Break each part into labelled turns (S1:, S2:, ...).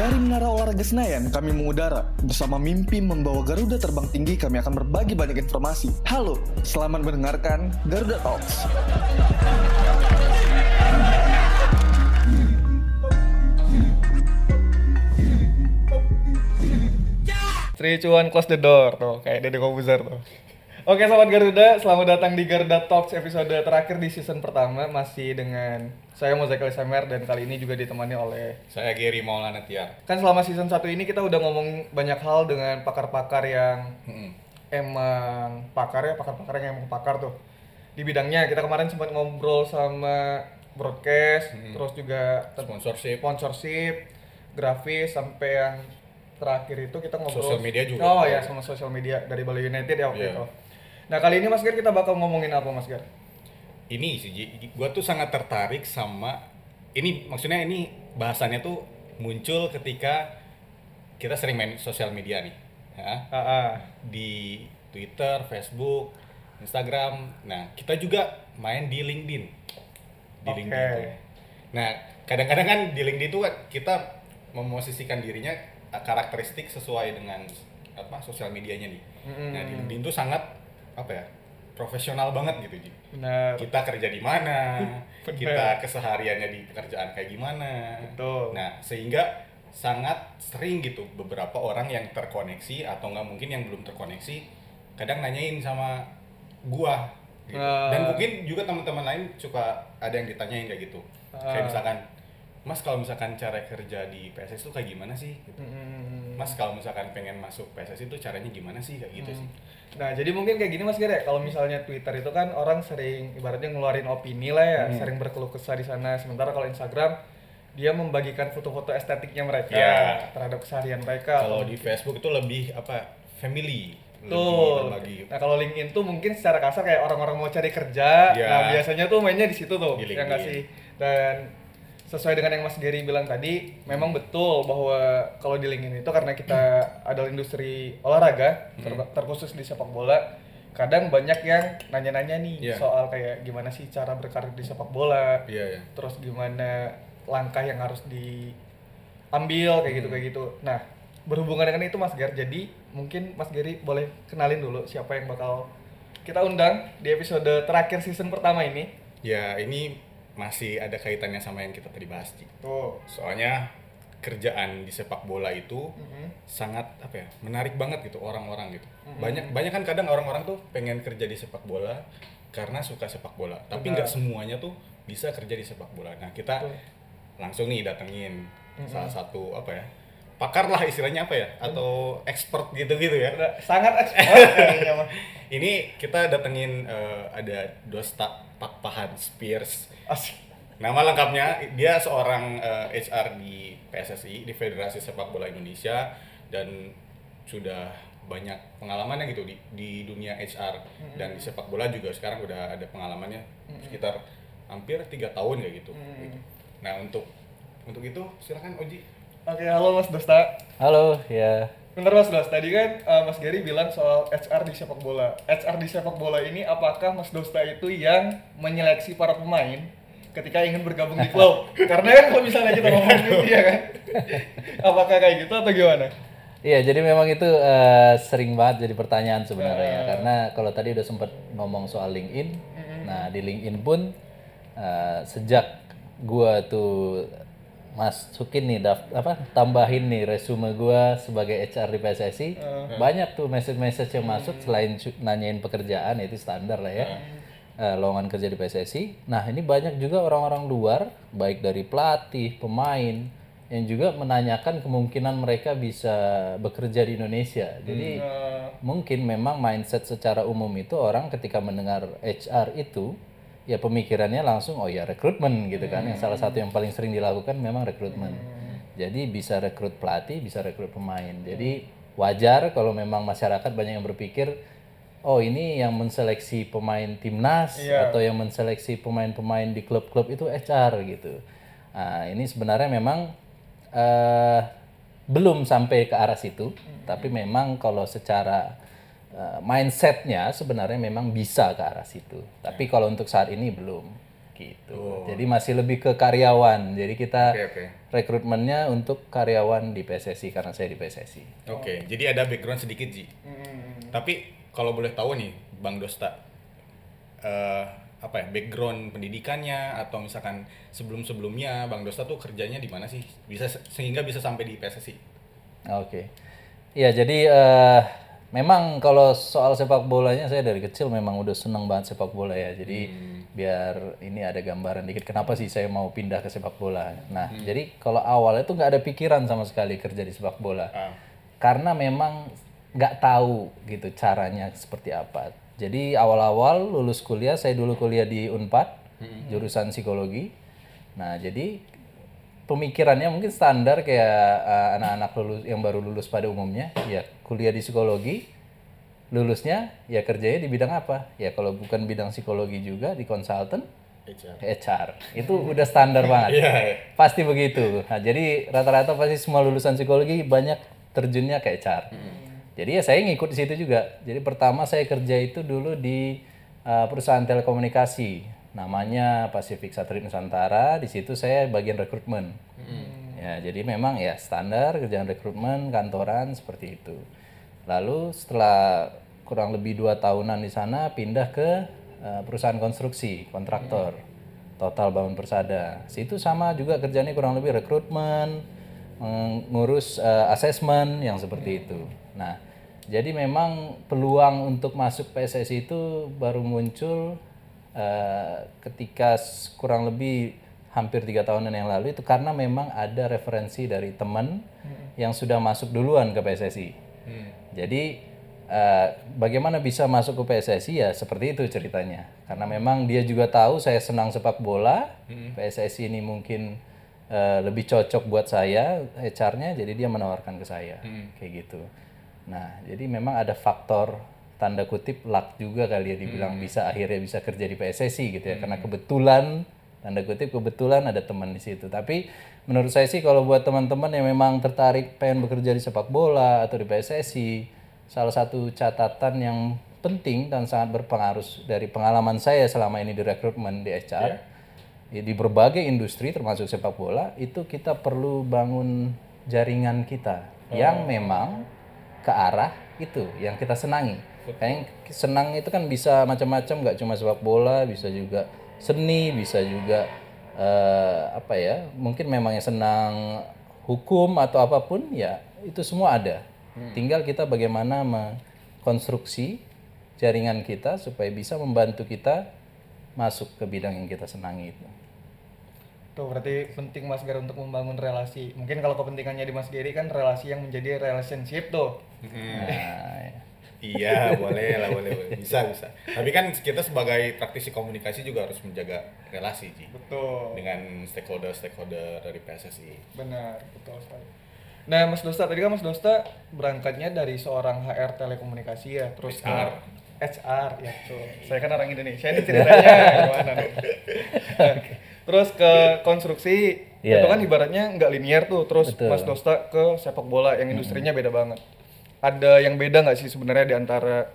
S1: Dari Menara Olahraga Senayan, kami mengudara. Bersama mimpi membawa Garuda terbang tinggi, kami akan berbagi banyak informasi. Halo, selamat mendengarkan Garuda Talks.
S2: Three, two, close the door tuh kayak Dede Kobuzer tuh. Oke sobat Garuda, selamat datang di Garuda Talks episode terakhir di season pertama masih dengan saya Mozaik Elisamer dan kali ini juga ditemani oleh
S3: Saya Gary Maulana Tiar.
S2: kan selama season satu ini kita udah ngomong banyak hal dengan pakar-pakar yang
S3: Mm-mm.
S2: emang pakar ya pakar-pakar yang emang pakar tuh di bidangnya kita kemarin sempat ngobrol sama broadcast
S3: Hmm.
S2: terus juga
S3: Sponsorship.
S2: sponsorship grafis sampai yang terakhir itu kita ngobrol
S3: Sosial media juga.
S2: oh ya sama sosial media dari Bali United ya waktu
S3: Iya.
S2: itu nah kali ini Mas Gar kita bakal ngomongin apa Mas Gar
S3: Ini sih, gua tuh sangat tertarik sama ini maksudnya ini bahasannya tuh muncul ketika kita sering main sosial media nih. Ya.
S2: ah, ah.
S3: Di Twitter, Facebook, Instagram. Nah, kita juga main di LinkedIn. Di
S2: Oke.
S3: LinkedIn. tuh. Nah, kadang-kadang kan di LinkedIn tuh kan kita memosisikan dirinya uh, karakteristik sesuai dengan apa sosial medianya nih.
S2: Mm-mm.
S3: Nah, di LinkedIn tuh sangat apa ya? profesional banget gitu, Ji.
S2: benar
S3: Kita kerja di mana, kita kesehariannya di pekerjaan kayak gimana.
S2: Betul.
S3: Nah, sehingga sangat sering gitu beberapa orang yang terkoneksi atau nggak mungkin yang belum terkoneksi kadang nanyain sama gua gitu.
S2: Ah.
S3: dan mungkin juga teman-teman lain suka ada yang ditanyain kayak gitu
S2: Ah.
S3: kayak misalkan mas kalau misalkan cara kerja di PSS itu kayak gimana sih gitu.
S2: Mm-mm.
S3: Mas kalau misalkan pengen masuk PSS itu caranya gimana sih kayak gitu sih
S2: Nah, jadi mungkin kayak gini Mas ya, kalau misalnya Twitter itu kan orang sering ibaratnya ngeluarin opini lah ya,
S3: Hmm.
S2: sering berkeluh kesah di sana. Sementara kalau Instagram dia membagikan foto-foto estetiknya mereka
S3: Iya.
S2: terhadap keseharian mereka.
S3: kalau di Facebook itu lebih apa family
S2: Tuh. Nah, kalau LinkedIn tuh mungkin secara kasar kayak orang-orang mau cari kerja.
S3: Iya.
S2: Nah, biasanya tuh mainnya di situ tuh.
S3: Di
S2: Ya nggak
S3: LinkedIn.
S2: sih? Dan sesuai dengan yang Mas Gary bilang tadi, memang betul bahwa kalau di LinkedIn itu karena kita adalah industri olahraga, ter-
S3: Hmm.
S2: terkhusus di sepak bola, kadang banyak yang nanya-nanya nih
S3: Iya.
S2: soal kayak gimana sih cara berkarir di sepak bola,
S3: iya ya
S2: terus gimana langkah yang harus diambil kayak gitu
S3: Hmm.
S2: kayak gitu. Nah, berhubungan dengan itu Mas Gar, jadi mungkin Mas Gary boleh kenalin dulu siapa yang bakal kita undang di episode terakhir season pertama ini.
S3: ya ini masih ada kaitannya sama yang kita tadi bahas Ji.
S2: Tuh.
S3: soalnya kerjaan di sepak bola itu
S2: Mhm.
S3: sangat apa ya menarik banget gitu orang-orang gitu
S2: Mhm.
S3: banyak banyak kan kadang orang-orang tuh pengen kerja di sepak bola karena suka sepak bola tapi nggak semuanya tuh bisa kerja di sepak bola nah kita
S2: Betul.
S3: langsung nih datengin
S2: Mhm.
S3: salah satu apa ya pakar lah istilahnya apa ya atau expert gitu-gitu ya
S2: Udah sangat mah.
S3: ini kita datengin eh, ada Dosta Pakpahan Spears
S2: Asik.
S3: Nama lengkapnya dia seorang eh, HR di PSSI di Federasi Sepak Bola Indonesia dan sudah banyak pengalamannya gitu di, di dunia HR dan di sepak bola juga sekarang udah ada pengalamannya sekitar hampir tiga tahun kayak gitu.
S2: Mm.
S3: Gitu. Nah untuk untuk itu silakan Oji.
S2: Oke, halo Mas Dosta.
S4: Halo, ya.
S2: Bener Mas Dosta, tadi kan eh, Mas Gary bilang soal HR di sepak bola. HR di sepak bola ini apakah Mas Dosta itu yang menyeleksi para pemain ketika ingin bergabung di klub? Karena kan kalau misalnya kita ngomong gitu ya kan. Apakah kayak gitu atau gimana?
S4: Iya, jadi memang itu eh, sering banget jadi pertanyaan sebenarnya ya.
S2: Eh.
S4: Karena kalau tadi udah sempat ngomong soal LinkedIn, nah di LinkedIn pun eh, sejak gua tuh masukin nih daf- apa tambahin nih resume gua sebagai HR di PSSI, banyak tuh message-message yang masuk selain cu- nanyain pekerjaan itu standar lah ya. Eh, lowongan kerja di PSSI. Nah, ini banyak juga orang-orang luar, baik dari pelatih, pemain, yang juga menanyakan kemungkinan mereka bisa bekerja di Indonesia. Jadi
S2: Eh,
S4: mungkin memang mindset secara umum itu orang ketika mendengar HR itu ya pemikirannya langsung oh ya rekrutmen gitu kan. Yang salah satu yang paling sering dilakukan memang rekrutmen. Jadi bisa rekrut pelatih, bisa rekrut pemain. Jadi wajar kalau memang masyarakat banyak yang berpikir oh ini yang menseleksi pemain timnas
S2: Iya.
S4: atau yang menseleksi pemain-pemain di klub-klub itu HR gitu. Nah, ini sebenarnya memang eh belum sampai ke arah situ, tapi memang kalau secara eh, mindsetnya sebenarnya memang bisa ke arah situ. Tapi kalau untuk saat ini belum. gitu. Jadi masih lebih ke karyawan. Jadi kita
S3: Oke, oke.
S4: rekrutmennya untuk karyawan di PSSI karena saya di PSSI.
S3: Oke, jadi ada background sedikit Ji. Tapi kalau boleh tahu nih, Bang Dosta, eh, apa ya background pendidikannya atau misalkan sebelum-sebelumnya Bang Dosta tuh kerjanya di mana sih? Bisa sehingga bisa sampai di PSSI.
S4: Oke. Iya, jadi eh, memang kalau soal sepak bolanya saya dari kecil memang udah seneng banget sepak bola ya. Jadi biar ini ada gambaran dikit kenapa sih saya mau pindah ke sepak bola. Nah, jadi kalau awalnya tuh nggak ada pikiran sama sekali kerja di sepak bola.
S3: Ah.
S4: Karena memang nggak tahu gitu caranya seperti apa. Jadi awal-awal lulus kuliah, saya dulu kuliah di Unpad, jurusan psikologi. Nah, jadi pemikirannya mungkin standar kayak uh, anak-anak lulus yang baru lulus pada umumnya, ya kuliah di psikologi, lulusnya ya kerjanya di bidang apa? Ya kalau bukan bidang psikologi juga di konsultan, HR. Itu udah standar banget.
S3: Iya.
S4: Pasti begitu. Nah, jadi rata-rata pasti semua lulusan psikologi banyak terjunnya ke HR. Jadi ya saya ngikut di situ juga. Jadi pertama saya kerja itu dulu di uh, perusahaan telekomunikasi namanya Pacific Satelit Nusantara. Di situ saya bagian rekrutmen. Ya, jadi memang ya standar kerjaan rekrutmen kantoran seperti itu. Lalu setelah kurang lebih dua tahunan di sana pindah ke uh, perusahaan konstruksi kontraktor Total Bangun Persada. Situ sama juga kerjanya kurang lebih rekrutmen, mengurus uh, asesmen yang seperti itu. Nah, jadi memang peluang untuk masuk PSSI itu baru muncul uh, ketika kurang lebih hampir tiga tahunan yang lalu itu karena memang ada referensi dari teman yang sudah masuk duluan ke PSSI. Jadi eh, bagaimana bisa masuk ke PSSI ya seperti itu ceritanya. Karena memang dia juga tahu saya senang sepak bola, PSSI ini mungkin eh, lebih cocok buat saya HR-nya, jadi dia menawarkan ke saya. Kayak gitu. Nah jadi memang ada faktor tanda kutip luck juga kali ya dibilang bisa akhirnya bisa kerja di PSSI gitu ya. Karena kebetulan tanda kutip kebetulan ada teman di situ. Tapi menurut saya sih kalau buat teman-teman yang memang tertarik pengen bekerja di sepak bola atau di PSSI salah satu catatan yang penting dan sangat berpengaruh dari pengalaman saya selama ini di rekrutmen di HR ya, di berbagai industri termasuk sepak bola itu kita perlu bangun jaringan kita yang memang ke arah itu yang kita senangi. Kayaknya senang itu kan bisa macam-macam, nggak cuma sepak bola, bisa juga seni, bisa juga eh, apa ya? Mungkin memang yang senang hukum atau apa pun ya itu semua ada. Tinggal kita bagaimana mengkonstruksi jaringan kita supaya bisa membantu kita masuk ke bidang yang kita senangi itu.
S2: Tuh berarti penting Mas Gary untuk membangun relasi. Mungkin kalau kepentingannya di Mas Gary kan relasi yang menjadi relationship tuh.
S3: Hmm.
S4: Nah, ya.
S3: Iya, boleh lah, boleh, boleh. Bisa, bisa. Tapi kan kita sebagai praktisi komunikasi juga harus menjaga relasi, Ji.
S2: Betul.
S3: Dengan stakeholder-stakeholder dari PSSI.
S2: Benar, betul sekali. Nah, Mas Dosta tadi kan Mas Dosta berangkatnya dari seorang HR telekomunikasi ya, terus ke
S3: HR.
S2: HR ya tuh. Saya kan orang Indonesia ini ceritanya gimana nih? Terus ke konstruksi
S4: Iya.
S2: itu kan ibaratnya nggak linear tuh. Terus
S4: Betul.
S2: Mas Dosta ke sepak bola yang industrinya beda banget. Ada yang beda nggak sih sebenarnya di antara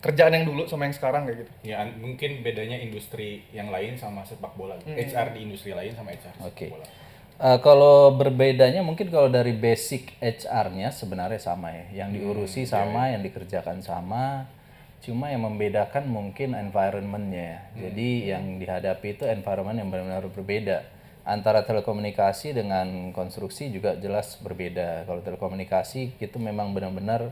S2: kerjaan yang dulu sama yang sekarang kayak gitu?
S3: Ya, mungkin bedanya industri yang lain sama sepak bola. HR di industri lain sama HR
S4: Oke.
S3: sepak bola.
S4: Eh, kalau berbedanya mungkin kalau dari basic HR-nya sebenarnya sama ya. Yang diurusi sama, yang dikerjakan sama. Cuma yang membedakan mungkin environment-nya ya. Jadi yang dihadapi itu environment yang benar-benar berbeda. Antara telekomunikasi dengan konstruksi juga jelas berbeda. Kalau telekomunikasi itu memang benar-benar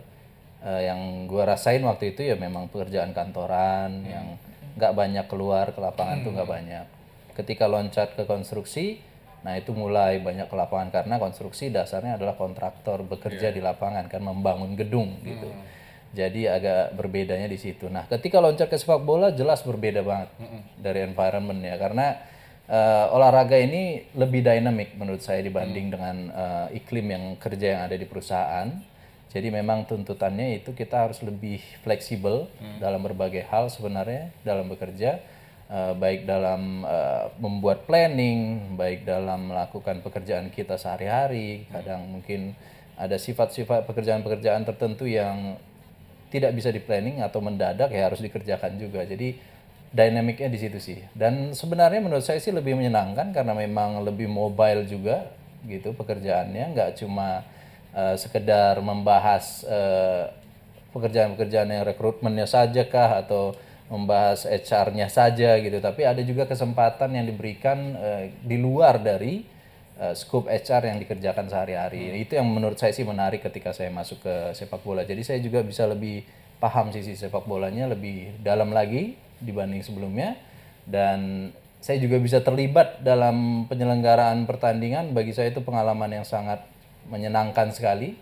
S4: eh, yang gua rasain waktu itu ya memang pekerjaan kantoran yang nggak banyak keluar ke lapangan tuh nggak banyak. Ketika loncat ke konstruksi, nah itu mulai banyak ke lapangan karena konstruksi dasarnya adalah kontraktor bekerja di lapangan kan membangun gedung gitu. Jadi agak berbedanya di situ. Nah, ketika loncat ke sepak bola jelas berbeda banget dari environment ya karena eh, olahraga ini lebih dynamic menurut saya dibanding dengan eh, iklim yang kerja yang ada di perusahaan. Jadi memang tuntutannya itu kita harus lebih fleksibel dalam berbagai hal sebenarnya dalam bekerja, eh, baik dalam eh, membuat planning, baik dalam melakukan pekerjaan kita sehari-hari. Kadang mungkin ada sifat-sifat pekerjaan-pekerjaan tertentu yang tidak bisa di planning atau mendadak ya harus dikerjakan juga. Jadi dynamicnya di situ sih. Dan sebenarnya menurut saya sih lebih menyenangkan karena memang lebih mobile juga gitu pekerjaannya, nggak cuma eh, sekedar membahas eh, pekerjaan-pekerjaan yang rekrutmennya saja kah atau membahas HR-nya saja gitu, tapi ada juga kesempatan yang diberikan eh, di luar dari eh, scope HR yang dikerjakan sehari-hari. Itu yang menurut saya sih menarik ketika saya masuk ke sepak bola. Jadi saya juga bisa lebih paham sisi sepak bolanya lebih dalam lagi dibanding sebelumnya dan saya juga bisa terlibat dalam penyelenggaraan pertandingan. Bagi saya itu pengalaman yang sangat menyenangkan sekali.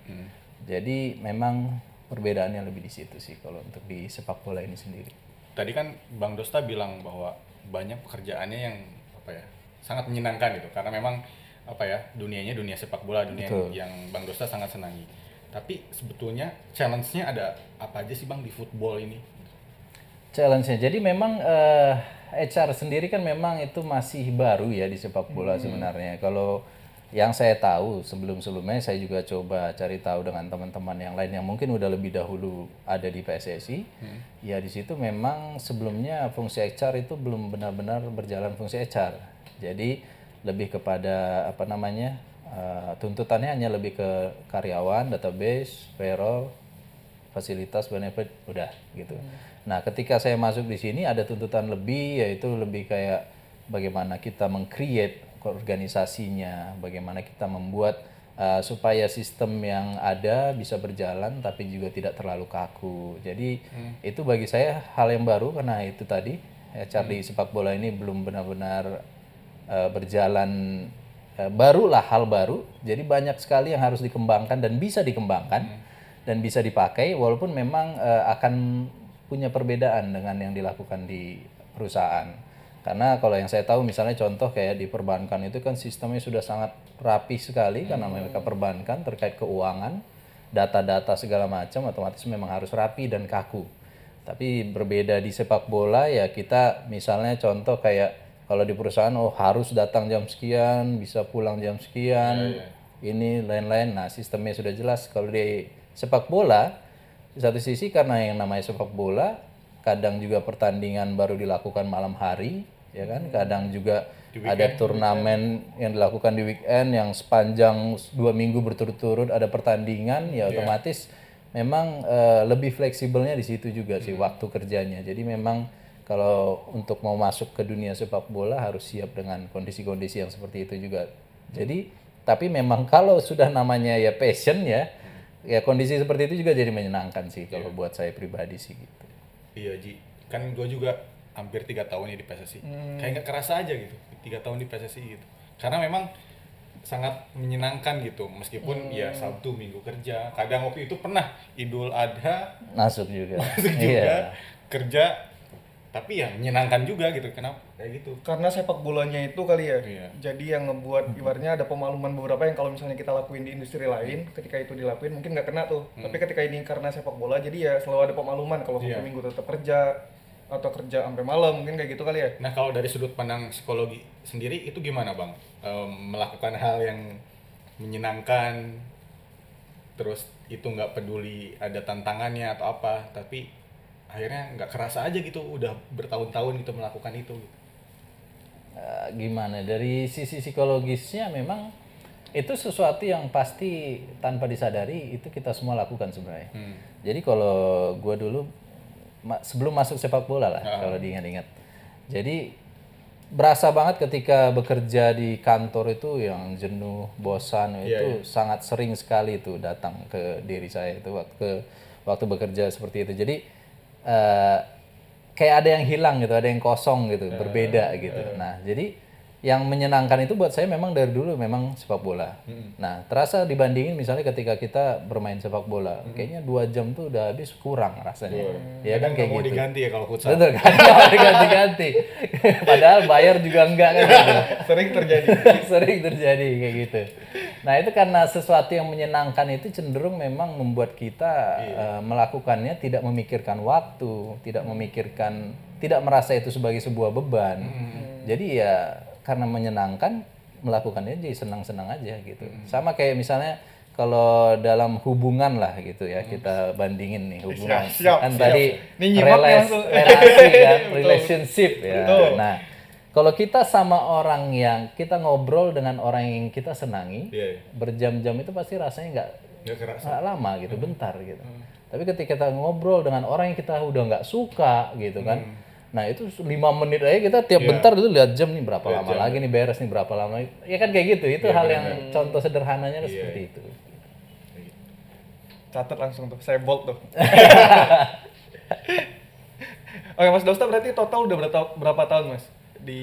S4: Jadi memang perbedaannya lebih di situ sih kalau untuk di sepak bola ini sendiri.
S3: Tadi kan Bang Dosta bilang bahwa banyak pekerjaannya yang apa ya sangat menyenangkan gitu karena memang apa ya dunianya dunia sepak bola dunia
S4: Betul.
S3: yang Bang Dosta sangat senangi. Tapi sebetulnya challenge-nya ada apa aja sih Bang di football ini?
S4: Challenge-nya. Jadi memang eh, HR sendiri kan memang itu masih baru ya di sepak bola sebenarnya. Kalau yang saya tahu sebelum-sebelumnya saya juga coba cari tahu dengan teman-teman yang lain yang mungkin udah lebih dahulu ada di PSSI. Ya di situ memang sebelumnya fungsi HR itu belum benar-benar berjalan fungsi HR. Jadi lebih kepada apa namanya? eh, tuntutannya hanya lebih ke karyawan, database, payroll, fasilitas benefit udah gitu. Nah, ketika saya masuk di sini ada tuntutan lebih yaitu lebih kayak bagaimana kita meng-create organisasinya, bagaimana kita membuat uh, supaya sistem yang ada bisa berjalan tapi juga tidak terlalu kaku. Jadi itu bagi saya hal yang baru karena itu tadi HR di sepak bola ini belum benar-benar uh, berjalan uh, barulah hal baru. Jadi banyak sekali yang harus dikembangkan dan bisa dikembangkan dan bisa dipakai walaupun memang eh, akan punya perbedaan dengan yang dilakukan di perusahaan. Karena kalau yang saya tahu misalnya contoh kayak di perbankan itu kan sistemnya sudah sangat rapi sekali karena mereka perbankan terkait keuangan, data-data segala macam otomatis memang harus rapi dan kaku. Tapi berbeda di sepak bola ya kita misalnya contoh kayak kalau di perusahaan oh harus datang jam sekian, bisa pulang jam sekian, ini lain-lain. Nah, sistemnya sudah jelas. Kalau di sepak bola di satu sisi karena yang namanya sepak bola kadang juga pertandingan baru dilakukan malam hari, ya kan? Kadang juga ada turnamen yang dilakukan di weekend yang sepanjang dua minggu berturut-turut ada pertandingan, ya otomatis memang eh, lebih fleksibelnya di situ juga sih waktu kerjanya. Jadi memang kalau untuk mau masuk ke dunia sepak bola harus siap dengan kondisi-kondisi yang seperti itu juga. Jadi tapi memang kalau sudah namanya ya passion ya, ya kondisi seperti itu juga jadi menyenangkan sih kalau buat saya pribadi sih gitu.
S3: Iya Ji, kan gue juga hampir tiga tahun ya di PSSI. Kayak nggak kerasa aja gitu, tiga tahun di PSSI gitu. Karena memang sangat menyenangkan gitu, meskipun ya Sabtu Minggu kerja. Kadang waktu itu pernah Idul Adha
S4: Masuk juga.
S3: masuk juga
S4: Iya.
S3: kerja, tapi ya menyenangkan juga gitu. Kenapa kayak gitu?
S2: karena sepak bolanya itu kali ya
S3: Iya.
S2: jadi yang ngebuat ibaratnya ada pemaluman beberapa yang kalau misalnya kita lakuin di industri lain ketika itu dilakuin mungkin nggak kena tuh tapi ketika ini karena sepak bola jadi ya selalu ada pemaluman kalau
S3: Iya.
S2: minggu tetap kerja atau kerja sampai malam mungkin kayak gitu kali ya
S3: Nah kalau dari sudut pandang psikologi sendiri itu gimana bang? Melakukan hal yang menyenangkan, terus itu nggak peduli ada tantangannya atau apa, tapi akhirnya nggak kerasa aja gitu, udah bertahun-tahun gitu melakukan itu.
S4: Eh, gimana dari sisi psikologisnya memang itu sesuatu yang pasti tanpa disadari itu kita semua lakukan sebenarnya.
S3: Hmm.
S4: Jadi kalau gua dulu ma- sebelum masuk sepak bola lah kalau diingat-ingat. Jadi berasa banget ketika bekerja di kantor itu yang jenuh, bosan itu sangat sering sekali itu datang ke diri saya itu waktu waktu bekerja seperti itu. Jadi eh, kayak ada yang hilang gitu, ada yang kosong gitu, berbeda gitu. Nah, jadi yang menyenangkan itu buat saya memang dari dulu memang sepak bola. Nah, terasa dibandingin misalnya ketika kita bermain sepak bola, kayaknya dua jam tuh udah habis kurang rasanya. Ya kan kayak
S3: mau
S4: gitu.
S3: diganti ya kalau futsal.
S4: Betul kan? Diganti-ganti. Padahal bayar juga enggak kan. gitu.
S2: sering terjadi
S4: Sering terjadi kayak gitu. Nah itu karena sesuatu yang menyenangkan itu cenderung memang membuat kita eh, melakukannya tidak memikirkan waktu, tidak memikirkan, tidak merasa itu sebagai sebuah beban. Jadi ya karena menyenangkan melakukannya jadi senang-senang aja gitu. Sama kayak misalnya kalau dalam hubungan lah gitu ya kita bandingin nih hubungan.
S2: Siap, siap,
S4: kan
S2: siap.
S4: tadi
S2: nih
S4: relas- relasi kan relationship ya.
S2: Betul.
S4: nah kalau kita sama orang yang kita ngobrol dengan orang yang kita senangi
S3: Iya, iya.
S4: berjam-jam itu pasti rasanya nggak
S3: Nggak
S4: lama gitu bentar gitu. Tapi ketika kita ngobrol dengan orang yang kita udah nggak suka gitu kan nah itu lima menit aja kita tiap
S3: Iya.
S4: bentar itu lihat jam nih berapa
S3: Lihat
S4: lama
S3: jam,
S4: lagi nih beres nih berapa lama ya kan kayak gitu itu
S3: Iya,
S4: hal yang contoh sederhananya
S3: Iya,
S4: seperti
S3: iya.
S4: itu
S2: Catat langsung tuh, saya bold tuh. Oke Mas Dosta berarti total udah berapa, berapa tahun Mas di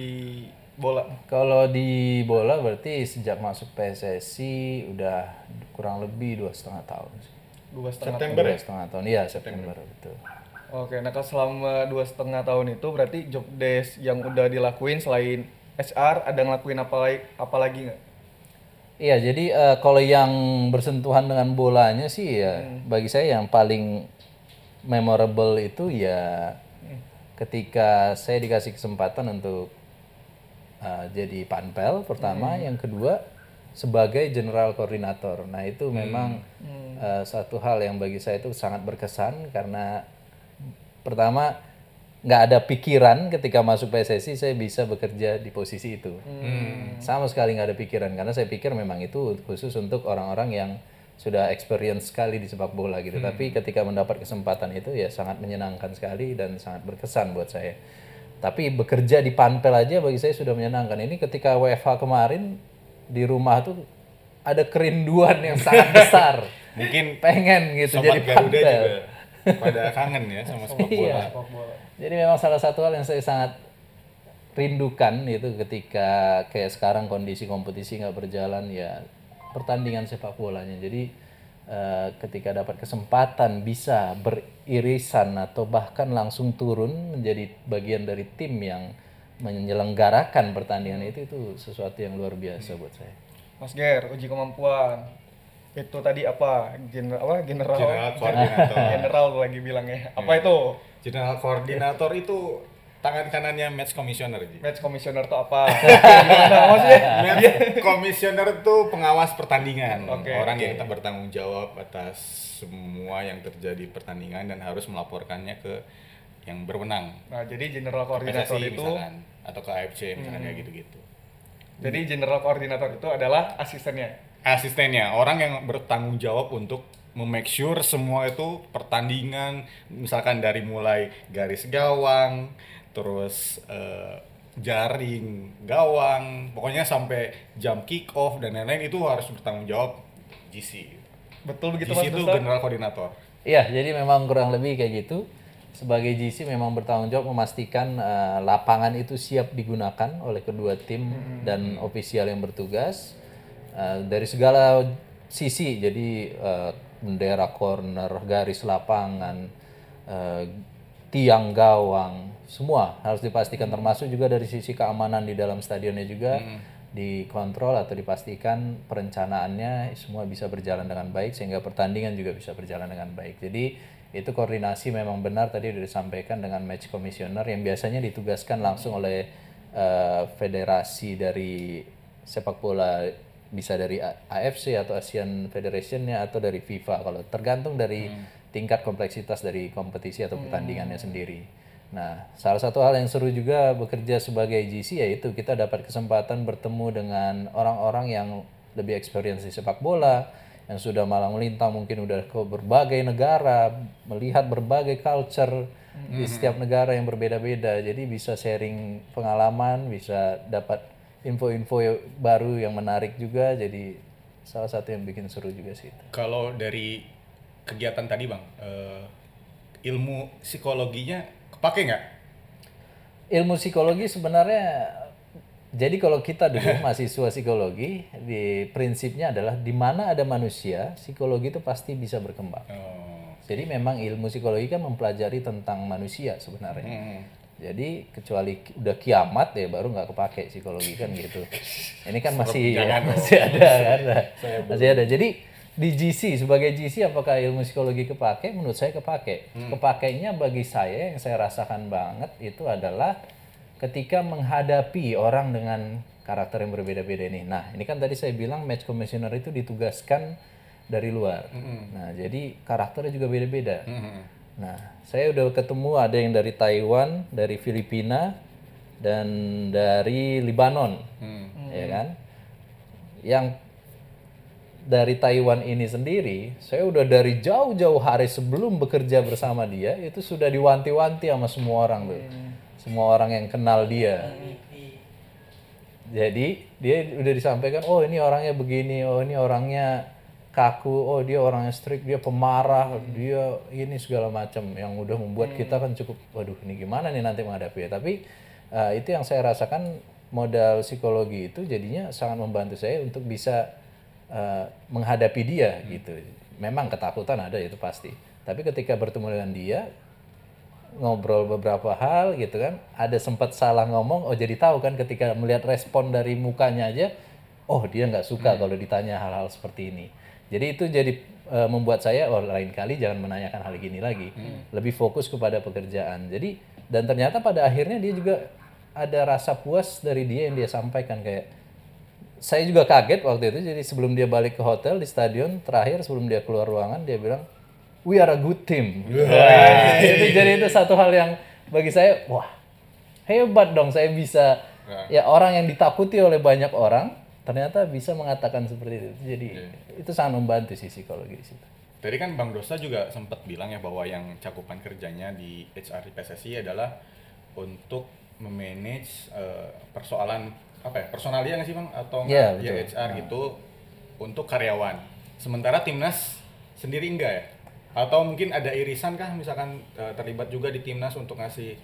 S2: bola?
S4: kalau di bola berarti sejak masuk PSSI udah kurang lebih dua setengah tahun sih.
S2: Dua setengah
S3: September
S4: dua
S3: ya?
S4: setengah tahun iya September betul
S2: Oke, nah kalau selama dua setengah tahun itu berarti job desk yang udah dilakuin selain HR ada ngelakuin apa lagi apa lagi nggak?
S4: Iya, jadi eh, kalau yang bersentuhan dengan bolanya sih ya bagi saya yang paling memorable itu ya ketika saya dikasih kesempatan untuk eh, jadi panpel pertama, yang kedua sebagai general koordinator. Nah, itu memang eh, satu hal yang bagi saya itu sangat berkesan karena pertama nggak ada pikiran ketika masuk PSSI saya bisa bekerja di posisi itu. Sama sekali nggak ada pikiran karena saya pikir memang itu khusus untuk orang-orang yang sudah experience sekali di sepak bola gitu. Tapi ketika mendapat kesempatan itu ya sangat menyenangkan sekali dan sangat berkesan buat saya. Tapi bekerja di panpel aja bagi saya sudah menyenangkan. Ini ketika WFH kemarin di rumah tuh ada kerinduan yang sangat besar.
S3: Mungkin
S4: pengen gitu jadi
S3: Garuda
S4: panpel.
S3: juga pada kangen ya sama sepak bola.
S4: Iya. Jadi memang salah satu hal yang saya sangat rindukan itu ketika kayak sekarang kondisi kompetisi nggak berjalan ya pertandingan sepak bolanya. Jadi eh, ketika dapat kesempatan bisa beririsan atau bahkan langsung turun menjadi bagian dari tim yang menyelenggarakan pertandingan itu itu sesuatu yang luar biasa buat saya.
S2: Mas Ger, uji kemampuan. Itu tadi apa? General apa? General.
S3: General koordinator.
S2: General lagi bilangnya. Apa itu?
S3: General koordinator itu tangan kanannya match commissioner Ji.
S2: Match commissioner tuh apa? Maksudnya?
S3: Match commissioner itu pengawas pertandingan.
S2: Oke,
S3: Orang
S2: oke.
S3: yang bertanggung jawab atas semua yang terjadi pertandingan dan harus melaporkannya ke yang berwenang.
S2: Nah, jadi general koordinator
S3: PSSI
S2: itu
S3: misalkan atau ke AFC misalkan kayak gitu-gitu.
S2: jadi general koordinator itu adalah asistennya.
S3: Asistennya. Orang yang bertanggung jawab untuk memake sure semua itu pertandingan misalkan dari mulai garis gawang terus eh, jaring gawang pokoknya sampai jam kick off dan lain-lain itu harus bertanggung jawab GC
S2: Betul begitu
S3: GC
S2: Mas
S3: itu general koordinator.
S4: Iya, jadi memang kurang lebih kayak gitu. Sebagai GC memang bertanggung jawab memastikan eh, lapangan itu siap digunakan oleh kedua tim dan ofisial yang bertugas Eh, dari segala sisi. Jadi eh, bendera corner, garis lapangan, eh, tiang gawang, semua harus dipastikan termasuk juga dari sisi keamanan di dalam stadionnya juga dikontrol atau dipastikan perencanaannya semua bisa berjalan dengan baik sehingga pertandingan juga bisa berjalan dengan baik. Jadi itu koordinasi memang benar tadi sudah disampaikan dengan match commissioner yang biasanya ditugaskan langsung oleh eh, federasi dari sepak bola bisa dari AFC atau Asian Federation-nya atau dari FIFA kalau tergantung dari tingkat kompleksitas dari kompetisi atau pertandingannya sendiri. Nah, salah satu hal yang seru juga bekerja sebagai GC yaitu kita dapat kesempatan bertemu dengan orang-orang yang lebih experience di sepak bola, yang sudah malang melintang mungkin udah ke berbagai negara, melihat berbagai culture di setiap negara yang berbeda-beda. Jadi bisa sharing pengalaman, bisa dapat info-info baru yang menarik juga. Jadi salah satu yang bikin seru juga sih itu.
S3: kalau dari kegiatan tadi bang eh, ilmu psikologinya kepake nggak
S4: ilmu psikologi sebenarnya jadi kalau kita dulu mahasiswa psikologi di prinsipnya adalah di mana ada manusia psikologi itu pasti bisa berkembang
S3: Oh.
S4: jadi memang ilmu psikologi kan mempelajari tentang manusia sebenarnya
S3: Hmm.
S4: Jadi kecuali udah kiamat ya baru nggak kepake psikologi kan gitu. Ini kan masih
S3: dong.
S4: masih ada kan? Masih ada. Jadi di GC sebagai GC apakah ilmu psikologi kepake? Menurut saya kepake. Kepakainya bagi saya yang saya rasakan banget itu adalah ketika menghadapi orang dengan karakter yang berbeda-beda ini. Nah ini kan tadi saya bilang match commissioner itu ditugaskan dari luar. Nah, jadi karakternya juga beda-beda.
S3: Mhm.
S4: Nah, saya udah ketemu ada yang dari Taiwan, dari Filipina, dan dari Libanon, ya kan? Yang dari Taiwan ini sendiri, saya udah dari jauh-jauh hari sebelum bekerja bersama dia itu sudah diwanti-wanti sama semua orang tuh, semua orang yang kenal dia. Jadi dia udah disampaikan, oh ini orangnya begini, oh ini orangnya kaku, oh dia orangnya strict, dia pemarah, dia ini segala macam yang udah membuat kita kan cukup, waduh ini gimana nih nanti menghadapi Tapi eh, itu yang saya rasakan modal psikologi itu jadinya sangat membantu saya untuk bisa eh, menghadapi dia gitu. Memang ketakutan ada itu pasti. Tapi ketika bertemu dengan dia, ngobrol beberapa hal gitu kan ada sempat salah ngomong oh jadi tahu kan ketika melihat respon dari mukanya aja oh dia nggak suka kalau ditanya hal-hal seperti ini jadi itu jadi eh, membuat saya oh lain kali jangan menanyakan hal gini lagi. Lebih fokus kepada pekerjaan. Jadi dan ternyata pada akhirnya dia juga ada rasa puas dari dia yang dia sampaikan. Kayak saya juga kaget waktu itu. Jadi sebelum dia balik ke hotel di stadion terakhir sebelum dia keluar ruangan dia bilang we are a good team. Wah, itu jadi itu satu hal yang bagi saya wah hebat dong. Saya bisa ya orang yang ditakuti oleh banyak orang ternyata bisa mengatakan seperti itu jadi itu sangat membantu sih psikologi di situ
S3: Tadi kan Bang Dosa juga sempat bilang ya bahwa yang cakupan kerjanya di HR di PSSI adalah untuk memanage eh, persoalan apa ya personalia nggak sih bang atau enggak ya
S4: betul.
S3: HR gitu untuk karyawan. Sementara timnas sendiri enggak ya? Atau mungkin ada irisan kah misalkan eh, terlibat juga di timnas untuk ngasih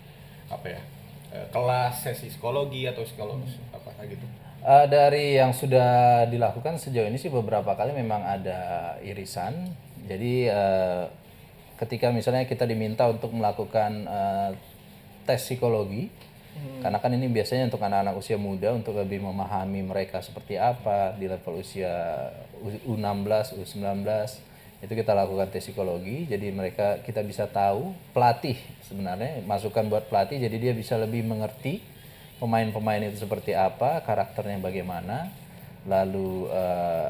S3: apa ya eh, kelas sesi psikologi atau psikolog apa kayak gitu?
S4: Eh, dari yang sudah dilakukan sejauh ini sih beberapa kali memang ada irisan. Jadi eh, ketika misalnya kita diminta untuk melakukan eh, tes psikologi, karena kan ini biasanya untuk anak-anak usia muda untuk lebih memahami mereka seperti apa di level usia U- U16, U19 itu kita lakukan tes psikologi. Jadi mereka kita bisa tahu pelatih sebenarnya masukan buat pelatih jadi dia bisa lebih mengerti pemain-pemain itu seperti apa, karakternya bagaimana, lalu eh,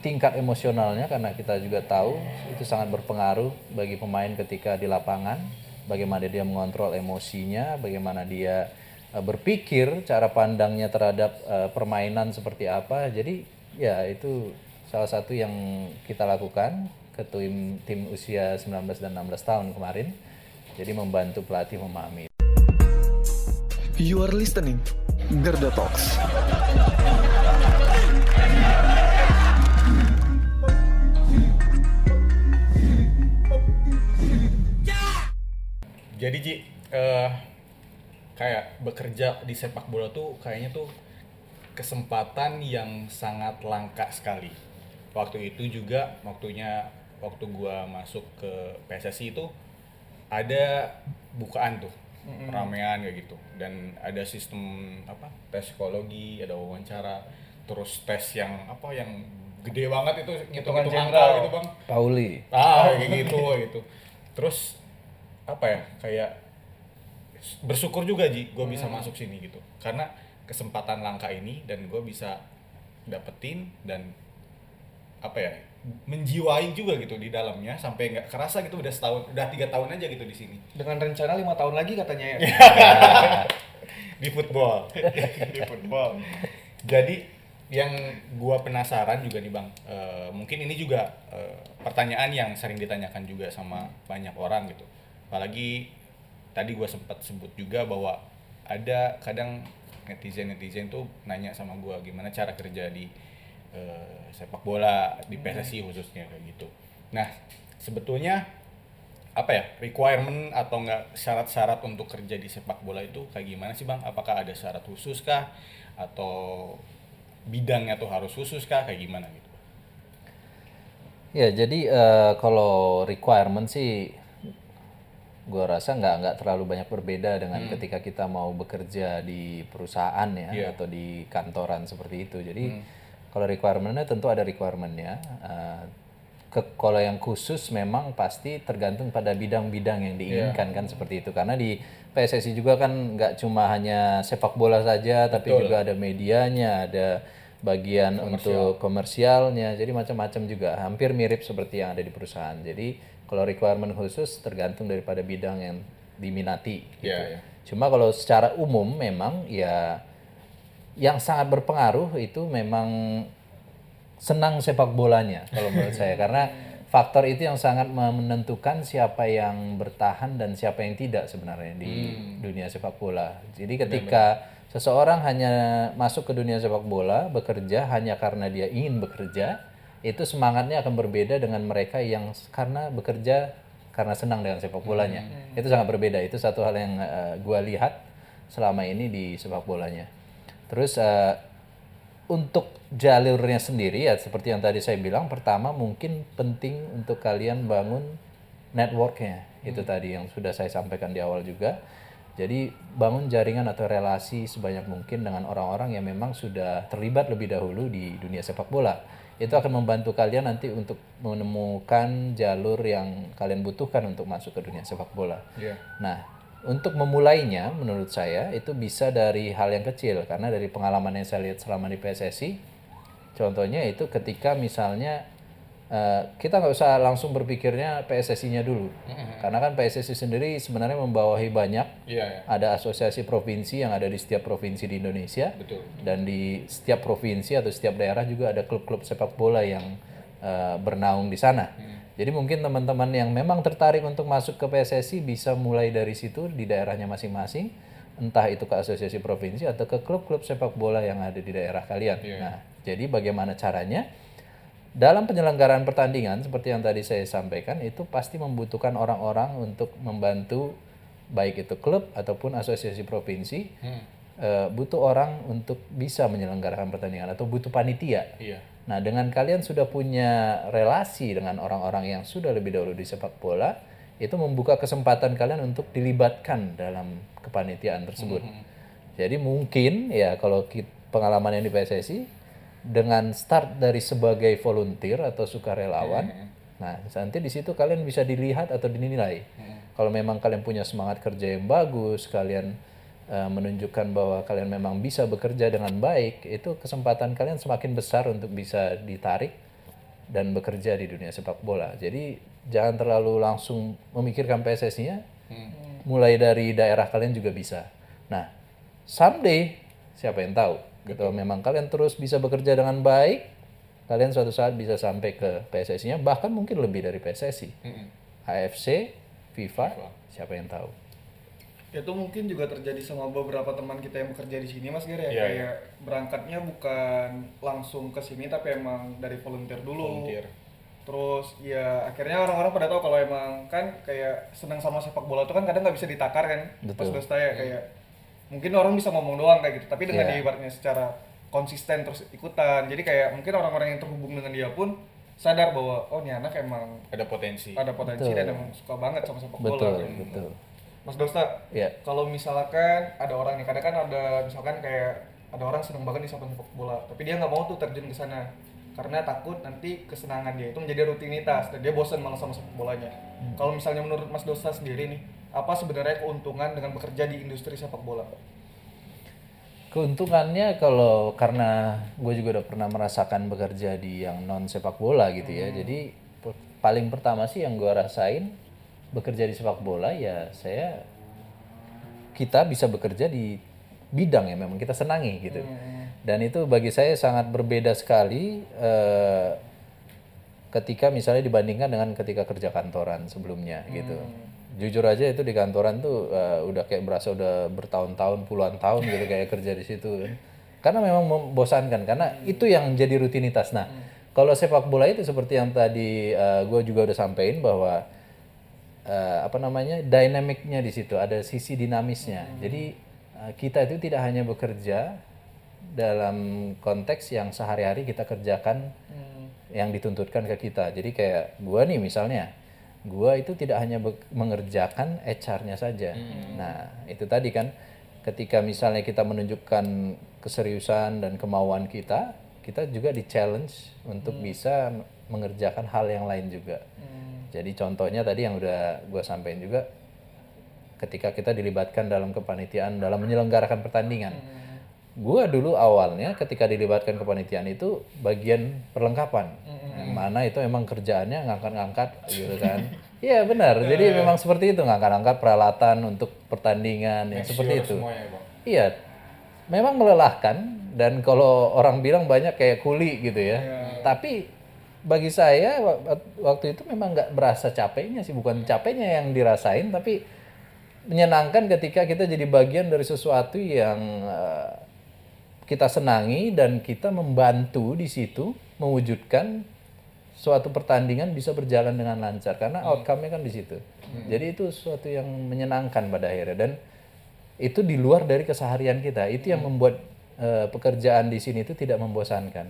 S4: tingkat emosionalnya karena kita juga tahu itu sangat berpengaruh bagi pemain ketika di lapangan, bagaimana dia mengontrol emosinya, bagaimana dia eh, berpikir, cara pandangnya terhadap eh, permainan seperti apa. Jadi ya itu salah satu yang kita lakukan ke tim tim usia 19 dan 16 tahun kemarin. Jadi membantu pelatih memahami
S1: You are listening Gerda Talks.
S3: Jadi Ji, eh, kayak bekerja di sepak bola tuh kayaknya tuh kesempatan yang sangat langka sekali. Waktu itu juga waktunya waktu gua masuk ke PSSI itu ada bukaan tuh ramean kayak gitu. Dan ada sistem apa tes psikologi ada wawancara terus tes yang apa yang gede banget itu
S2: Hitungan
S3: hitung angka gitu bang.
S4: Pauli.
S3: ah kayak gitu gitu. Terus apa ya kayak bersyukur juga ji gue bisa masuk sini gitu. Karena kesempatan langka ini dan gue bisa dapetin dan apa ya menjiwai juga gitu di dalamnya sampai nggak kerasa gitu udah setahun udah tiga tahun aja gitu di sini.
S2: Dengan rencana lima tahun lagi katanya ya.
S3: di football. Di football. Jadi yang gua penasaran juga nih bang eh, mungkin ini juga eh, pertanyaan yang sering ditanyakan juga sama banyak orang gitu. Apalagi tadi gua sempat sebut juga bahwa ada kadang netizen netizen tuh nanya sama gua gimana cara kerja di eh, sepak bola di PSSI khususnya kayak gitu nah sebetulnya apa ya requirement atau enggak syarat-syarat untuk kerja di sepak bola itu kayak gimana sih bang? Apakah ada syarat khusus kah atau bidangnya tuh harus khusus kah kayak gimana gitu?
S4: Ya, jadi eh, kalau requirement sih gua rasa nggak nggak terlalu banyak berbeda dengan ketika kita mau bekerja di perusahaan ya
S3: Iya.
S4: atau di kantoran seperti itu. Jadi kalau requirementnya tentu ada requirementnya. Eh, ke, kalau yang khusus memang pasti tergantung pada bidang-bidang yang diinginkan kan seperti itu. Karena di PSSI juga kan nggak cuma hanya sepak bola saja, tapi juga ada medianya, ada bagian untuk komersialnya, jadi macam-macam juga, hampir mirip seperti yang ada di perusahaan. Jadi kalau requirement khusus tergantung daripada bidang yang diminati. Gitu.
S3: Iya, iya.
S4: Cuma kalau secara umum memang ya yang sangat berpengaruh itu memang senang sepak bolanya kalau menurut saya karena faktor itu yang sangat menentukan siapa yang bertahan dan siapa yang tidak sebenarnya di dunia sepak bola. Jadi ketika seseorang hanya masuk ke dunia sepak bola bekerja hanya karena dia ingin bekerja, itu semangatnya akan berbeda dengan mereka yang karena bekerja karena senang dengan sepak bolanya. Itu sangat berbeda. Itu satu hal yang eh, gua lihat selama ini di sepak bolanya. Terus eh, untuk jalurnya sendiri ya seperti yang tadi saya bilang pertama mungkin penting untuk kalian bangun networknya. Itu tadi yang sudah saya sampaikan di awal juga. Jadi bangun jaringan atau relasi sebanyak mungkin dengan orang-orang yang memang sudah terlibat lebih dahulu di dunia sepak bola. Itu akan membantu kalian nanti untuk menemukan jalur yang kalian butuhkan untuk masuk ke dunia sepak bola.
S3: Iya.
S4: Nah, untuk memulainya menurut saya itu bisa dari hal yang kecil karena dari pengalaman yang saya lihat selama di PSSI contohnya itu ketika misalnya eh, kita nggak usah langsung berpikirnya PSSI-nya dulu karena kan PSSI sendiri sebenarnya membawahi banyak
S3: Iya, iya.
S4: ada asosiasi provinsi yang ada di setiap provinsi di Indonesia
S3: Betul.
S4: dan di setiap provinsi atau setiap daerah juga ada klub-klub sepak bola yang eh, bernaung di sana. Jadi mungkin teman-teman yang memang tertarik untuk masuk ke PSSI bisa mulai dari situ di daerahnya masing-masing, entah itu ke asosiasi provinsi atau ke klub-klub sepak bola yang ada di daerah kalian. Nah, jadi bagaimana caranya? Dalam penyelenggaraan pertandingan seperti yang tadi saya sampaikan itu pasti membutuhkan orang-orang untuk membantu baik itu klub ataupun asosiasi provinsi eh, butuh orang untuk bisa menyelenggarakan pertandingan atau butuh panitia.
S3: Iya.
S4: Nah, dengan kalian sudah punya relasi dengan orang-orang yang sudah lebih dahulu di sepak bola, itu membuka kesempatan kalian untuk dilibatkan dalam kepanitiaan tersebut. Jadi mungkin ya kalau pengalaman yang di PSSI dengan start dari sebagai volunteer atau sukarelawan, nah nanti di situ kalian bisa dilihat atau dinilai. Kalau memang kalian punya semangat kerja yang bagus, kalian eh, menunjukkan bahwa kalian memang bisa bekerja dengan baik, itu kesempatan kalian semakin besar untuk bisa ditarik dan bekerja di dunia sepak bola. Jadi jangan terlalu langsung memikirkan PSSI-nya, mulai dari daerah kalian juga bisa. Nah, someday siapa yang tahu? Kalau memang kalian terus bisa bekerja dengan baik, kalian suatu saat bisa sampai ke PSSI-nya, bahkan mungkin lebih dari PSSI, AFC, FIFA, siapa yang tahu?
S2: Itu mungkin juga terjadi sama beberapa teman kita yang bekerja di sini mas Gere ya
S3: Iya,
S2: kayak berangkatnya bukan langsung ke sini tapi emang dari volunteer dulu
S3: Volunteer.
S2: terus ya akhirnya orang-orang pada tahu kalau emang kan kayak senang sama sepak bola itu kan kadang nggak bisa ditakar kan
S4: Betul.
S2: pas ya kayak mungkin orang bisa ngomong doang kayak gitu tapi dengan
S4: Iya.
S2: diibaratnya secara konsisten terus ikutan jadi kayak mungkin orang-orang yang terhubung dengan dia pun sadar bahwa oh ini anak emang
S3: Ada potensi.
S2: ada potensi
S4: Betul.
S2: dan emang suka banget sama sepak bola
S4: Betul,
S2: gitu.
S4: betul.
S2: Mas Dosta,
S4: Ya.
S2: kalau misalkan ada orang nih, kadang kan ada misalkan kayak ada orang seneng banget nih sama sepak bola, tapi dia nggak mau tuh terjun ke sana karena takut nanti kesenangan dia itu menjadi rutinitas dan dia bosan malah sama sepak bolanya.
S4: Hmm.
S2: Kalau misalnya menurut Mas Dosta sendiri nih, apa sebenarnya keuntungan dengan bekerja di industri sepak bola?
S4: Keuntungannya kalau karena gue juga udah pernah merasakan bekerja di yang non sepak bola gitu ya. Jadi per- paling pertama sih yang gue rasain bekerja di sepak bola ya saya kita bisa bekerja di bidang yang memang kita senangi gitu. Dan itu bagi saya sangat berbeda sekali eh, ketika misalnya dibandingkan dengan ketika kerja kantoran sebelumnya gitu. Jujur aja itu di kantoran tuh eh, udah kayak berasa udah bertahun-tahun puluhan tahun gitu kayak kerja di situ. Karena memang membosankan karena itu yang jadi rutinitas. Nah, kalau sepak bola itu seperti yang tadi gue juga udah sampein bahwa eh, apa namanya dinamiknya di situ ada sisi dinamisnya. Jadi eh, kita itu tidak hanya bekerja dalam konteks yang sehari-hari kita kerjakan yang dituntutkan ke kita. Jadi kayak gua nih misalnya, gua itu tidak hanya mengerjakan HR-nya saja. Nah, itu tadi kan ketika misalnya kita menunjukkan keseriusan dan kemauan kita, kita juga di challenge untuk bisa mengerjakan hal yang lain juga. Jadi contohnya tadi yang udah gua sampaikan juga ketika kita dilibatkan dalam kepanitiaan dalam menyelenggarakan pertandingan. Gua dulu awalnya ketika dilibatkan kepanitiaan itu bagian perlengkapan. Yang mana itu emang kerjaannya ngangkat-ngangkat gitu kan. Iya benar. Jadi memang seperti itu ngangkat-ngangkat peralatan untuk pertandingan yang seperti itu. iya memang melelahkan dan kalau orang bilang banyak kayak kuli gitu ya. Tapi bagi saya wa- waktu itu memang nggak berasa capeknya sih. Bukan capeknya yang dirasain tapi menyenangkan ketika kita jadi bagian dari sesuatu yang eh, kita senangi dan kita membantu di situ mewujudkan suatu pertandingan bisa berjalan dengan lancar. Karena outcome-nya kan di situ. Jadi itu suatu yang menyenangkan pada akhirnya. Dan itu di luar dari keseharian kita. Itu yang membuat eh, pekerjaan di sini itu tidak membosankan.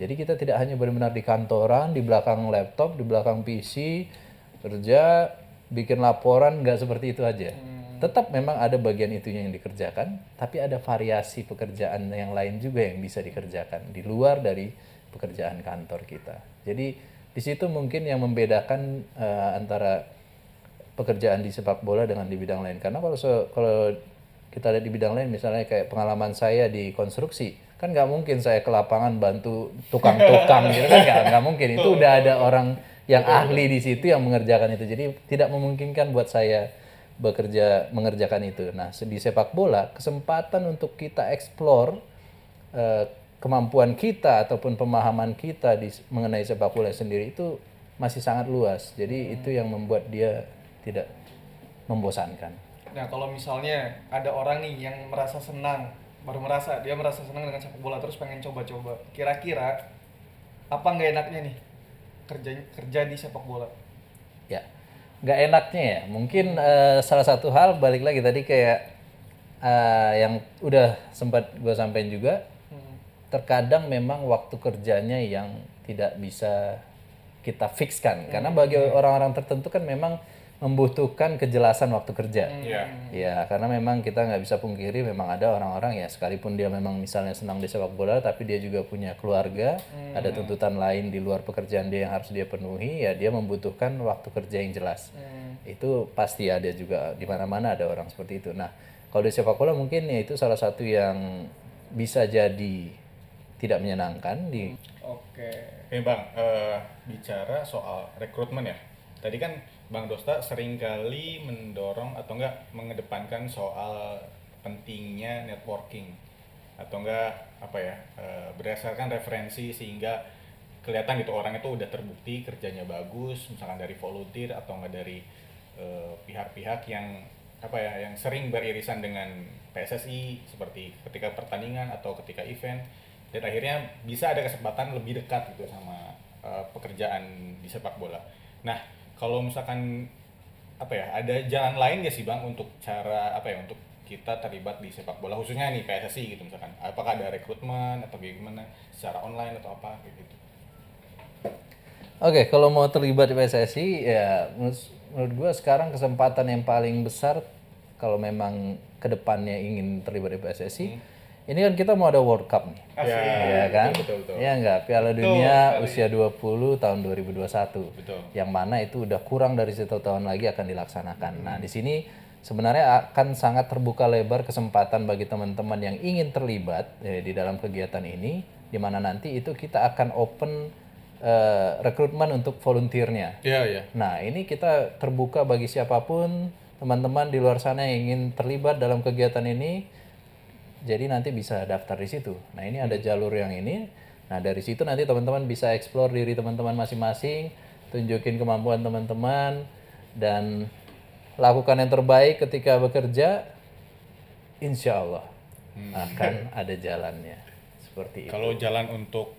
S4: Jadi kita tidak hanya benar-benar di kantoran, di belakang laptop, di belakang PC kerja, bikin laporan nggak seperti itu aja. Tetap memang ada bagian itunya yang dikerjakan, tapi ada variasi pekerjaan yang lain juga yang bisa dikerjakan di luar dari pekerjaan kantor kita. Jadi di situ mungkin yang membedakan eh, antara pekerjaan di sepak bola dengan di bidang lain. Karena kalau se- kalau kita lihat di bidang lain, misalnya kayak pengalaman saya di konstruksi, kan nggak mungkin saya ke lapangan bantu tukang-tukang gitu kan nggak nggak mungkin. Itu udah ada orang yang ahli di situ yang mengerjakan itu. Jadi tidak memungkinkan buat saya bekerja mengerjakan itu. Nah di sepak bola kesempatan untuk kita explore eh, kemampuan kita ataupun pemahaman kita di mengenai sepak bola sendiri itu masih sangat luas. Jadi itu yang membuat dia tidak membosankan.
S2: Nah, kalau misalnya ada orang nih yang merasa senang, baru merasa dia merasa senang dengan sepak bola terus pengen coba-coba. Kira-kira apa nggak enaknya nih kerja kerja di sepak bola?
S4: Ya, nggak enaknya ya. Mungkin eh, salah satu hal balik lagi tadi kayak eh, yang udah sempat gue sampaikan juga. Terkadang memang waktu kerjanya yang tidak bisa kita fixkan karena bagi orang-orang tertentu kan memang membutuhkan kejelasan waktu kerja.
S3: Iya.
S4: Ya, karena memang kita nggak bisa pungkiri memang ada orang-orang ya sekalipun dia memang misalnya senang di sepak bola tapi dia juga punya keluarga, ada tuntutan lain di luar pekerjaan dia yang harus dia penuhi, ya dia membutuhkan waktu kerja yang jelas. Itu pasti ada juga di mana-mana ada orang seperti itu. Nah, kalau di sepak bola mungkin ya itu salah satu yang bisa jadi tidak menyenangkan di
S2: Oke.
S3: Eh bang, eh, bicara soal rekrutmen ya. Tadi kan Bang Dosta sering kali mendorong atau enggak mengedepankan soal pentingnya networking atau enggak apa ya eh, berdasarkan referensi sehingga kelihatan gitu orang itu udah terbukti kerjanya bagus misalkan dari volunteer atau enggak dari eh, pihak-pihak yang apa ya yang sering beririsan dengan PSSI seperti ketika pertandingan atau ketika event dan akhirnya bisa ada kesempatan lebih dekat gitu sama eh, pekerjaan di sepak bola. Nah, kalau misalkan apa ya, ada jalan lain gak sih Bang untuk cara apa ya untuk kita terlibat di sepak bola khususnya nih PSSI gitu misalkan. Apakah ada rekrutmen atau gimana secara online atau apa gitu.
S4: Oke, kalau mau terlibat di PSSI ya menurut, menurut gue sekarang kesempatan yang paling besar kalau memang ke depannya ingin terlibat di PSSI, ini kan kita mau ada World Cup nih.
S3: Ya,
S4: ya kan?
S3: betul, betul, betul.
S4: Ya enggak, Piala Dunia usia 20 tahun 2021.
S3: Betul.
S4: Yang mana itu udah kurang dari satu tahun lagi akan dilaksanakan. Nah, di sini sebenarnya akan sangat terbuka lebar kesempatan bagi teman-teman yang ingin terlibat eh, di dalam kegiatan ini di mana nanti itu kita akan open eh, rekrutmen untuk volunteernya.
S3: Iya, iya.
S4: Nah, ini kita terbuka bagi siapa pun, teman-teman di luar sana yang ingin terlibat dalam kegiatan ini. Jadi nanti bisa daftar di situ. Nah, ini ada jalur yang ini. Nah, dari situ nanti teman-teman bisa explore diri teman-teman masing-masing, tunjukin kemampuan teman-teman dan lakukan yang terbaik ketika bekerja. Insya Allah akan ada jalannya. Seperti itu.
S3: Kalau jalan untuk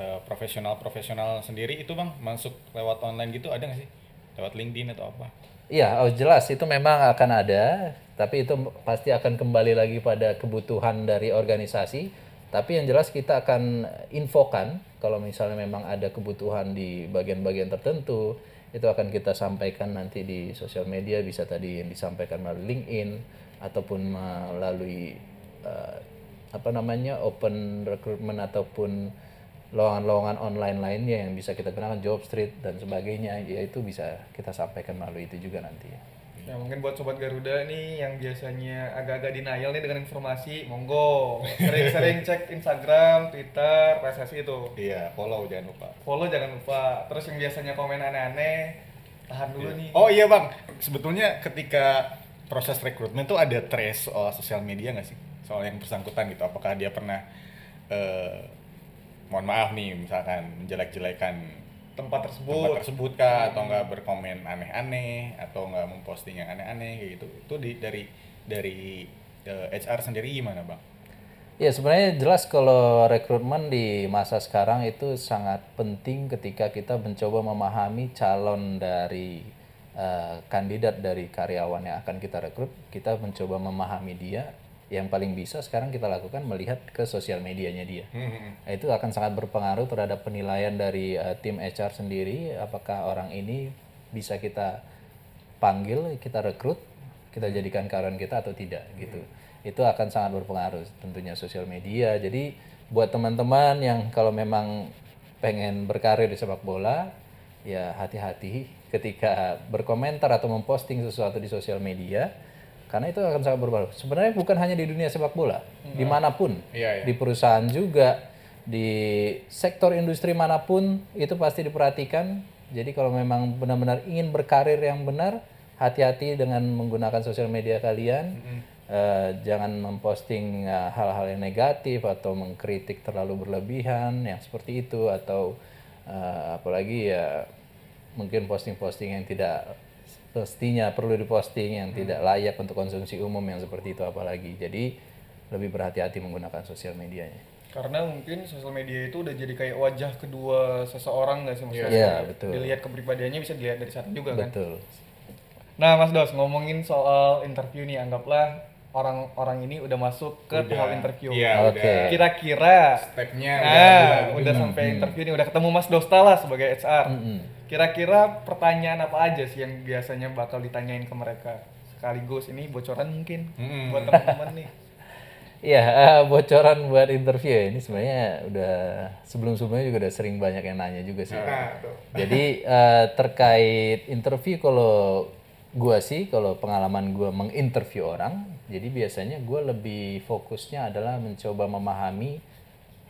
S3: eh, profesional-profesional sendiri itu Bang masuk lewat online gitu ada nggak sih? Lewat LinkedIn atau apa?
S4: Iya, oh jelas itu memang akan ada, tapi itu pasti akan kembali lagi pada kebutuhan dari organisasi. Tapi yang jelas kita akan infokan kalau misalnya memang ada kebutuhan di bagian-bagian tertentu, itu akan kita sampaikan nanti di sosial media bisa tadi yang disampaikan melalui LinkedIn ataupun melalui eh, apa namanya open recruitment ataupun lowongan-lowongan online lainnya yang bisa kita gunakan job street dan sebagainya ya itu bisa kita sampaikan melalui itu juga nanti.
S2: Nah mungkin buat sobat Garuda nih yang biasanya agak-agak denial nih dengan informasi, monggo sering-sering cek Instagram, Twitter, PSSI itu.
S3: Iya, follow jangan lupa.
S2: Follow jangan lupa. Terus yang biasanya komen aneh-aneh, tahan dulu nih.
S3: Oh iya bang, sebetulnya ketika proses rekrutmen tuh ada trace soal sosial media nggak sih? Soal yang bersangkutan gitu, apakah dia pernah, eh, mohon maaf nih, misalkan menjelek-jelekan
S2: tempat tersebut.
S3: tempat tersebut kah, atau nggak berkomen aneh-aneh, atau nggak memposting yang aneh-aneh kayak gitu. Itu di, dari dari eh, HR sendiri gimana bang?
S4: Ya sebenarnya jelas kalau rekrutmen di masa sekarang itu sangat penting ketika kita mencoba memahami calon dari eh, kandidat dari karyawan yang akan kita rekrut, kita mencoba memahami dia. Yang paling bisa sekarang kita lakukan melihat ke sosial medianya dia. Nah, itu akan sangat berpengaruh terhadap penilaian dari eh, tim HR sendiri apakah orang ini bisa kita panggil, kita rekrut, kita jadikan karyawan kita atau tidak gitu. Itu akan sangat berpengaruh tentunya sosial media. Jadi buat teman-teman yang kalau memang pengen berkarir di sepak bola, ya hati-hati ketika berkomentar atau memposting sesuatu di sosial media karena itu akan sangat berpengaruh. Sebenarnya bukan hanya di dunia sepak bola, di mana pun,
S3: Iya, iya.
S4: di perusahaan juga, di sektor industri mana pun itu pasti diperhatikan. Jadi kalau memang benar-benar ingin berkarir yang benar, hati-hati dengan menggunakan sosial media kalian. Eh, jangan memposting eh, hal-hal yang negatif atau mengkritik terlalu berlebihan yang seperti itu atau eh, apalagi ya mungkin posting-posting yang tidak pastinya perlu diposting yang tidak layak untuk konsumsi umum yang seperti itu apalagi jadi lebih berhati-hati menggunakan sosial medianya
S2: Karena mungkin sosial media itu udah jadi kayak wajah kedua seseorang nggak sih? Dos?
S4: Iya, betul.
S2: Dilihat kepribadiannya bisa dilihat dari sana juga kan.
S4: betul
S2: Nah, Mas Dos, ngomongin soal interview nih, anggaplah orang-orang ini udah masuk ke
S3: Udah.
S2: tahap interview.
S3: Iya,
S4: Oke.
S3: udah.
S2: Kira-kira
S3: Stepnya
S2: nah,
S3: udah-
S2: udah, sampai interview nih, udah ketemu Mas Dosta lah sebagai HR.
S4: Mm-mm.
S2: Kira-kira pertanyaan apa aja sih yang biasanya bakal ditanyain ke mereka? Sekaligus ini bocoran mungkin
S3: Mm-mm.
S2: buat teman-teman nih.
S4: Iya, eh, bocoran buat interview ya. Ini sebenarnya udah sebelum-sebelumnya juga udah sering banyak yang nanya juga sih.
S3: Nah.
S4: Jadi eh, terkait interview kalau gua sih kalau pengalaman gua menginterview orang, jadi biasanya gua lebih fokusnya adalah mencoba memahami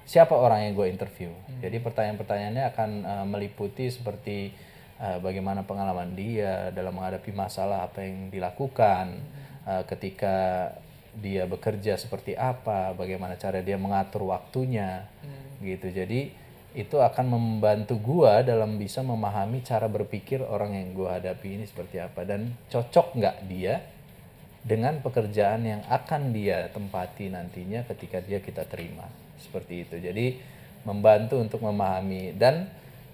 S4: siapa orang yang gue interview. Jadi pertanyaan-pertanyaannya akan eh, meliputi seperti eh, bagaimana pengalaman dia dalam menghadapi masalah apa yang dilakukan eh, ketika dia bekerja seperti apa, bagaimana cara dia mengatur waktunya, gitu. Jadi itu akan membantu gua dalam bisa memahami cara berpikir orang yang gua hadapi ini seperti apa. Dan cocok nggak dia dengan pekerjaan yang akan dia tempati nantinya ketika dia kita terima seperti itu. Jadi membantu untuk memahami. Dan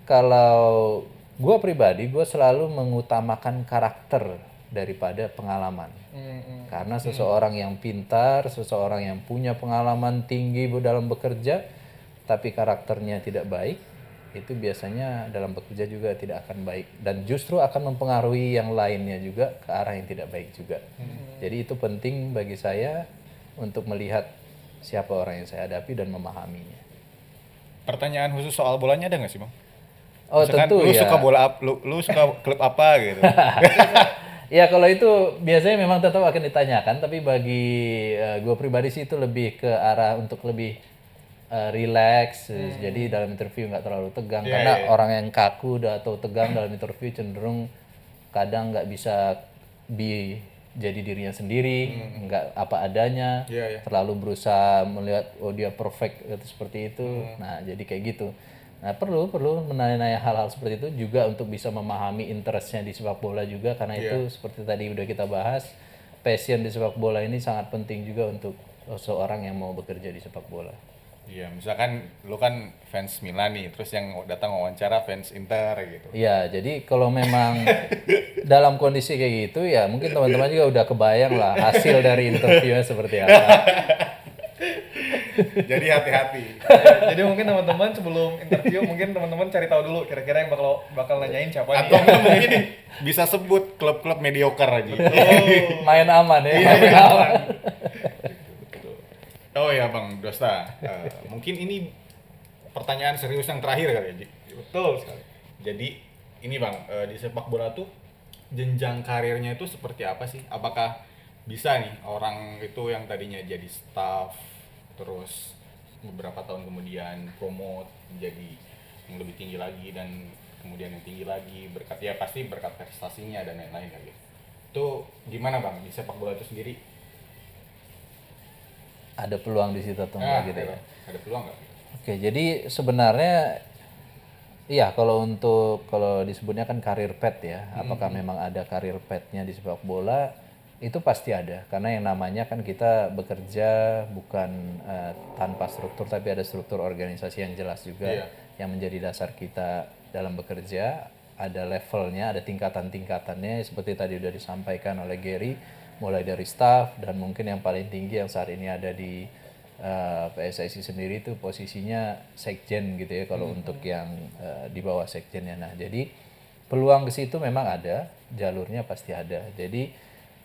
S4: kalau gue pribadi gue selalu mengutamakan karakter daripada pengalaman.
S2: Mm-mm.
S4: karena seseorang yang pintar seseorang yang punya pengalaman tinggi dalam bekerja tapi karakternya tidak baik itu biasanya dalam bekerja juga tidak akan baik. Dan justru akan mempengaruhi yang lainnya juga ke arah yang tidak baik juga. Jadi itu penting bagi saya untuk melihat siapa orang yang saya hadapi dan memahaminya.
S3: Pertanyaan khusus soal bolanya ada nggak sih bang?
S4: Oh
S3: Misalkan
S4: tentu
S3: lu
S4: ya.
S3: suka bola lu, lu suka klub apa gitu?
S4: ya kalau itu biasanya memang tetap akan ditanyakan, tapi bagi gue pribadi sih itu lebih ke arah untuk lebih eh, relax, jadi dalam interview nggak terlalu tegang.
S3: Iya,
S4: Karena
S3: iya.
S4: orang yang kaku atau tegang dalam interview cenderung kadang nggak bisa bi jadi dirinya sendiri, nggak apa adanya,
S3: Iya, iya.
S4: terlalu berusaha melihat oh dia perfect itu seperti itu. Nah jadi kayak gitu. Nah perlu perlu menanya-nanya hal-hal seperti itu juga untuk bisa memahami interestnya di sepak bola juga karena itu seperti tadi udah kita bahas passion di sepak bola ini sangat penting juga untuk seorang yang mau bekerja di sepak bola.
S3: Iya, misalkan lu kan fans Milan nih, terus yang datang wawancara fans Inter gitu.
S4: Iya, jadi kalau memang dalam kondisi kayak gitu ya mungkin teman-teman juga udah kebayang lah hasil dari interviewnya seperti apa.
S3: Jadi hati-hati.
S2: Jadi mungkin teman-teman sebelum interview mungkin teman-teman cari tahu dulu kira-kira yang bakal bakal nanyain siapa
S3: Atau
S2: nih.
S3: enggak mungkin bisa sebut klub-klub mediocre aja.
S4: Main aman ya. main aman.
S3: Oh ya Bang Dosta, Eh, mungkin ini pertanyaan serius yang terakhir kali ya.
S2: Betul sekali.
S3: Jadi ini Bang, eh, di sepak bola tuh jenjang karirnya itu seperti apa sih? Apakah bisa nih orang itu yang tadinya jadi staff terus beberapa tahun kemudian promote menjadi yang lebih tinggi lagi dan kemudian yang tinggi lagi berkat ya pasti berkat prestasinya dan lain-lain kali. Itu gimana bang di sepak bola itu sendiri?
S4: Ada peluang di situ atau
S3: Ah,
S4: enggak gitu ya?
S3: ada, peluang nggak?
S4: Oke, jadi sebenarnya iya kalau untuk kalau disebutnya kan karir pet ya, apakah memang ada karir petnya di sepak bola? Itu pasti ada karena yang namanya kan kita bekerja bukan eh, tanpa struktur tapi ada struktur organisasi yang jelas juga
S3: Iya.
S4: yang menjadi dasar kita dalam bekerja. Ada levelnya, ada tingkatan-tingkatannya seperti tadi udah disampaikan oleh Gary, mulai dari staff dan mungkin yang paling tinggi yang saat ini ada di eh, PSSI sendiri itu posisinya sekjen gitu ya kalau untuk yang eh, di bawah sekjennya. Nah, jadi peluang ke situ memang ada, jalurnya pasti ada. Jadi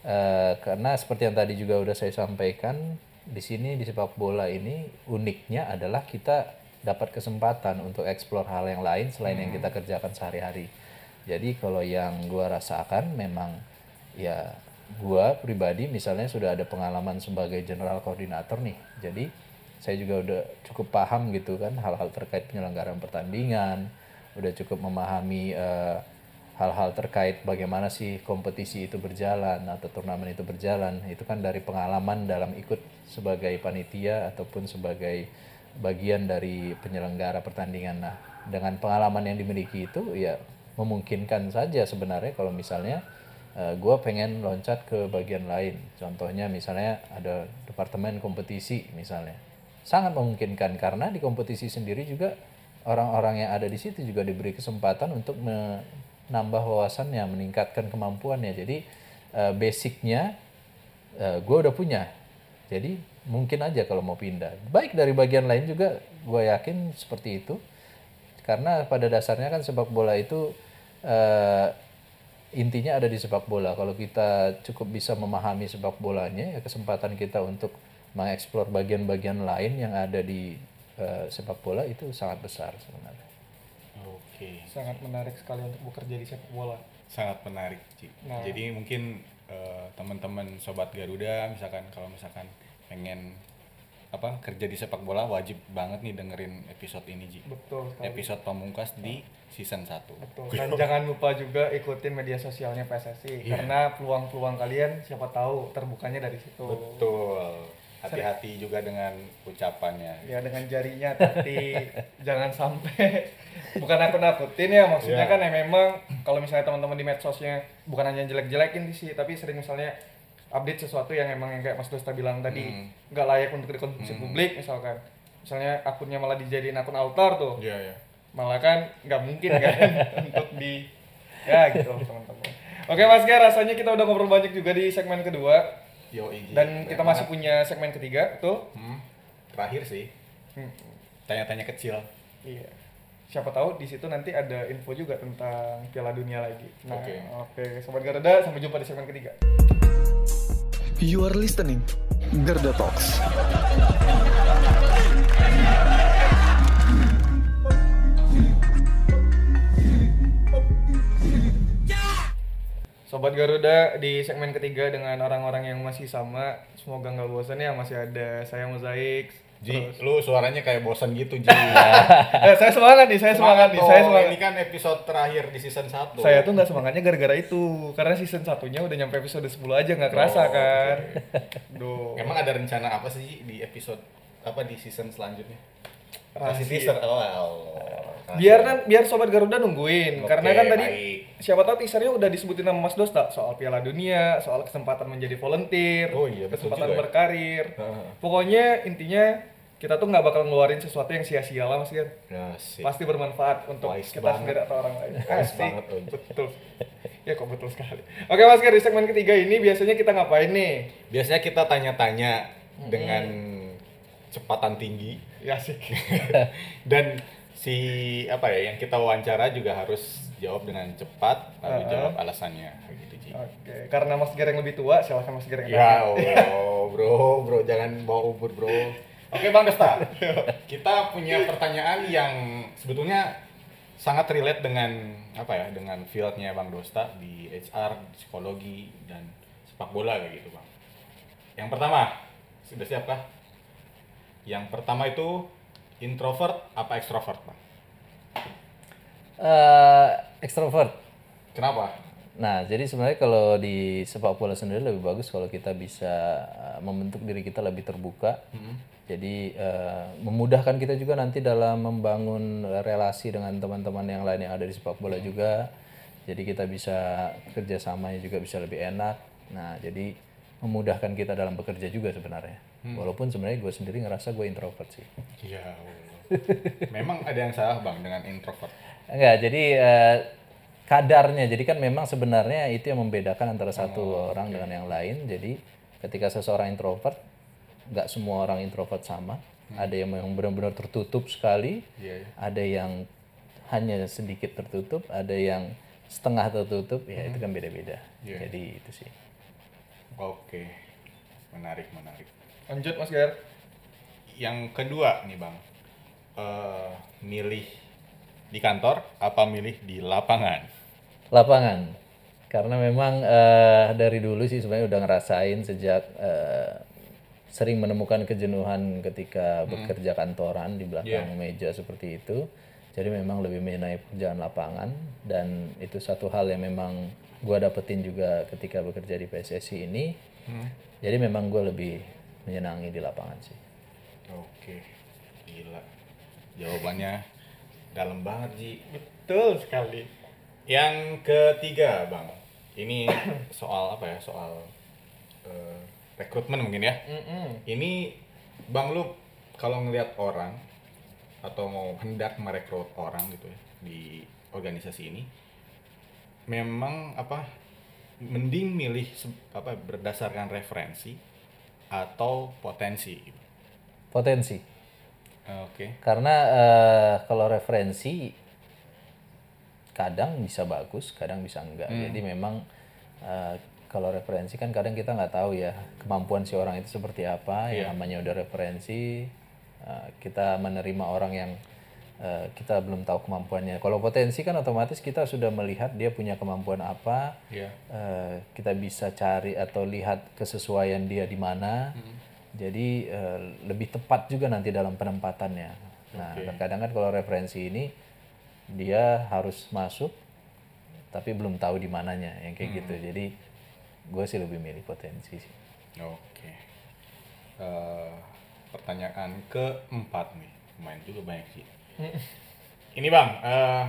S4: eh, karena seperti yang tadi juga udah saya sampaikan di sini di sepak bola ini uniknya adalah kita dapat kesempatan untuk eksplor hal yang lain selain yang kita kerjakan sehari-hari. Jadi kalau yang gua rasakan memang ya gua pribadi misalnya sudah ada pengalaman sebagai general koordinator nih. Jadi saya juga udah cukup paham gitu kan hal-hal terkait penyelenggaraan pertandingan udah cukup memahami eh, hal-hal terkait bagaimana sih kompetisi itu berjalan atau turnamen itu berjalan. Itu kan dari pengalaman dalam ikut sebagai panitia ataupun sebagai bagian dari penyelenggara pertandingan. Nah dengan pengalaman yang dimiliki itu ya memungkinkan saja sebenarnya kalau misalnya gue pengen loncat ke bagian lain. Contohnya misalnya ada departemen kompetisi misalnya. Sangat memungkinkan karena di kompetisi sendiri juga orang-orang yang ada di situ juga diberi kesempatan untuk menambah wawasannya, meningkatkan kemampuannya. Jadi eh, basicnya gue udah punya. Jadi mungkin aja kalau mau pindah. Baik dari bagian lain juga gue yakin seperti itu. Karena pada dasarnya kan sepak bola itu eh, intinya ada di sepak bola. Kalau kita cukup bisa memahami sepak bolanya, ya kesempatan kita untuk mengeksplor bagian-bagian lain yang ada di eh, sepak bola itu sangat besar sebenarnya.
S3: Oke.
S2: Sangat menarik sekali untuk bekerja di sepak bola.
S3: sangat menarik Ci.
S2: Nah.
S3: jadi mungkin eh, teman-teman sobat Garuda misalkan kalau misalkan pengen apa kerja di sepak bola wajib banget nih dengerin episode ini Ji
S2: Betul sekali.
S3: episode pamungkas di season 1
S2: Betul. Dan jangan lupa juga ikutin media sosialnya PSSI
S3: Iya.
S2: karena peluang-peluang kalian siapa tahu terbukanya dari situ.
S3: betul hati-hati juga dengan ucapannya
S2: Ya dengan jarinya tapi jangan sampai bukan aku nakutin ya maksudnya
S3: Iya.
S2: kan ya memang kalau misalnya teman-teman di medsosnya bukan hanya jelek-jelekin sih tapi sering misalnya update sesuatu yang emang yang kayak Mas Dosta bilang tadi
S3: Hmm.
S2: nggak layak untuk dikonsumsi publik misalkan misalnya akunnya malah dijadiin akun altar tuh
S3: iya ya
S2: malah kan nggak mungkin kan untuk di ya gitu teman-teman. Oke Mas Gar rasanya kita udah ngobrol banyak juga di segmen kedua.
S3: Yo
S2: dan kita
S3: Banyak
S2: masih
S3: banget.
S2: punya segmen ketiga tuh
S3: Hmm, terakhir sih.
S2: Hmm,
S3: tanya-tanya kecil.
S2: Iya. Siapa tahu di situ nanti ada info juga tentang Piala Dunia lagi. Nah
S3: Oke.
S2: oke sobat Garuda sampai jumpa di segmen ketiga.
S1: You are listening Gerda Talks.
S2: Sobat Garuda di segmen ketiga dengan orang-orang yang masih sama semoga nggak bosan ya masih ada saya Mozaik
S3: Ji, lu suaranya kayak bosan gitu Ji.
S2: eh, saya semangat nih saya semangat, nih saya semangat
S3: Ini kan episode terakhir di season 1.
S2: Saya tuh nggak semangatnya gara-gara itu, karena season satunya udah nyampe episode 10 aja nggak kerasa
S3: Oh,
S2: kan. Duh.
S3: Emang ada rencana apa sih di episode apa di season selanjutnya? Kasih teaser. Oh, oh.
S2: Biar kan biar sobat Garuda nungguin,
S3: Oke,
S2: karena kan tadi
S3: baik.
S2: siapa tahu teasernya udah disebutin sama Mas Dosta soal Piala Dunia, soal kesempatan menjadi volunteer,
S3: Oh iya,
S2: kesempatan
S3: juga ya.
S2: berkarir.
S3: Heeh.
S2: Pokoknya intinya kita tuh nggak bakal ngeluarin sesuatu yang sia-sia lah Mas Gar.
S3: Ya.
S2: Pasti bermanfaat untuk
S3: Wise
S2: kita
S3: banget.
S2: sendiri atau orang lain. Asik. Betul. Ya kok betul sekali. Oke Mas Gar, di segmen ketiga ini biasanya kita ngapain nih?
S3: Biasanya kita tanya-tanya dengan cepatan tinggi
S2: Ya sih.
S3: dan si apa ya yang kita wawancara juga harus jawab dengan cepat lalu
S2: Heeh.
S3: jawab alasannya gitu Ji.
S2: Oke, karena Mas Ger yang lebih tua, silahkan Mas Ger yang
S3: Ya
S2: tanya.
S3: Allah, bro, bro, jangan bawa ubur, bro. Oke, Bang Desta. Kita punya pertanyaan yang sebetulnya sangat relate dengan apa ya dengan fieldnya Bang Dosta di HR, psikologi dan sepak bola kayak gitu Bang. Yang pertama, sudah siapkah? Yang pertama itu introvert apa extrovert Bang?
S4: Eh, extrovert.
S3: Kenapa?
S4: Nah, jadi sebenarnya kalau di sepak bola sendiri lebih bagus kalau kita bisa uh, membentuk diri kita lebih terbuka. Jadi uh, memudahkan kita juga nanti dalam membangun relasi dengan teman-teman yang lain yang ada di sepak bola juga. Jadi kita bisa kerjasamanya juga bisa lebih enak. Nah, jadi memudahkan kita dalam bekerja juga sebenarnya. Walaupun sebenarnya gue sendiri ngerasa gue introvert sih.
S3: Ya. Memang ada yang salah Bang dengan introvert.
S4: Enggak, jadi eh, kadarnya. Jadi kan memang sebenarnya itu yang membedakan antara satu orang dengan yang lain. Jadi ketika seseorang introvert, nggak semua orang introvert sama. Ada yang memang benar-benar tertutup sekali.
S3: Iya, iya.
S4: Ada yang hanya sedikit tertutup. Ada yang setengah tertutup. Ya itu kan beda-beda.
S3: Iya.
S4: Jadi itu sih.
S3: Oke. Menarik, menarik.
S2: Lanjut Mas Ger.
S3: Yang kedua nih Bang. Eh, milih di kantor apa milih di lapangan?
S4: Lapangan. Karena memang eh, dari dulu sih sebenarnya udah ngerasain sejak eh, sering menemukan kejenuhan ketika bekerja kantoran di belakang meja seperti itu. Jadi memang lebih mengenai pekerjaan lapangan dan itu satu hal yang memang gua dapetin juga ketika bekerja di PSSI ini. Jadi memang gue lebih menyenangi di lapangan sih.
S3: Oke. Gila. Jawabannya dalam banget, Ji.
S2: Betul sekali.
S3: Yang ketiga, Bang. Ini soal apa ya? Soal eh, rekrutmen mungkin ya.
S2: Mm-mm.
S3: Ini Bang lu kalau ngelihat orang atau mau hendak merekrut orang gitu ya di organisasi ini memang apa mending milih apa berdasarkan referensi atau potensi.
S4: Potensi.
S3: Oke.
S4: Karena eh, kalau referensi kadang bisa bagus, kadang bisa enggak. Jadi memang eh, kalau referensi kan kadang kita nggak tahu ya kemampuan si orang itu seperti apa. Ya namanya udah referensi, eh, kita menerima orang yang eh, kita belum tahu kemampuannya. Kalau potensi kan otomatis kita sudah melihat dia punya kemampuan apa.
S3: Iya.
S4: Eh, kita bisa cari atau lihat kesesuaian dia di mana. Jadi eh, lebih tepat juga nanti dalam penempatannya. Nah, kadang kan kalau referensi ini dia harus masuk tapi belum tahu di mananya yang kayak gitu. Jadi gue sih lebih milih potensi sih.
S3: Oke. Eh, pertanyaan keempat nih, main juga banyak sih. Ini bang, eh,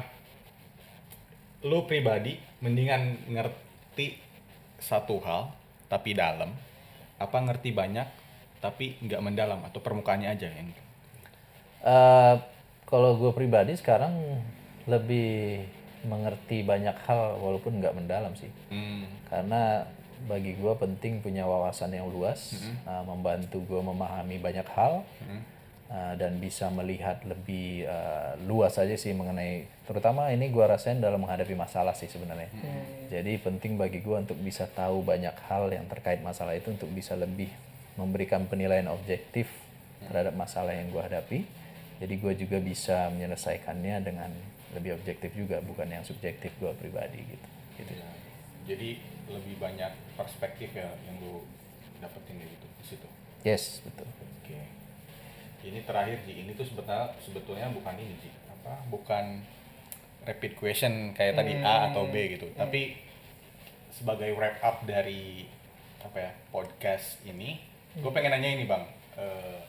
S3: lu pribadi mendingan ngerti satu hal tapi dalam, apa ngerti banyak tapi nggak mendalam? Atau permukaannya aja yang
S4: Eh, kalau gue pribadi sekarang lebih mengerti banyak hal walaupun nggak mendalam sih.
S3: Hmm,
S4: karena bagi gue penting punya wawasan yang luas uh, membantu gue memahami banyak hal uh, dan bisa melihat lebih uh, luas aja sih mengenai terutama ini gue rasain dalam menghadapi masalah sih sebenarnya jadi penting bagi gue untuk bisa tahu banyak hal yang terkait masalah itu untuk bisa lebih memberikan penilaian objektif terhadap masalah yang gue hadapi jadi gue juga bisa menyelesaikannya dengan lebih objektif juga bukan yang subjektif gue pribadi gitu gitu
S3: ya. jadi lebih banyak perspektif ya yang lu dapetin dari itu di situ.
S4: Yes, betul.
S3: Oke. Ini terakhir Ji, ini tuh sebetulnya sebetulnya bukan ini Ji, apa? Bukan rapid question kayak tadi A atau B gitu. Tapi sebagai wrap up dari apa ya podcast ini, gue pengen nanya ini bang, Eh,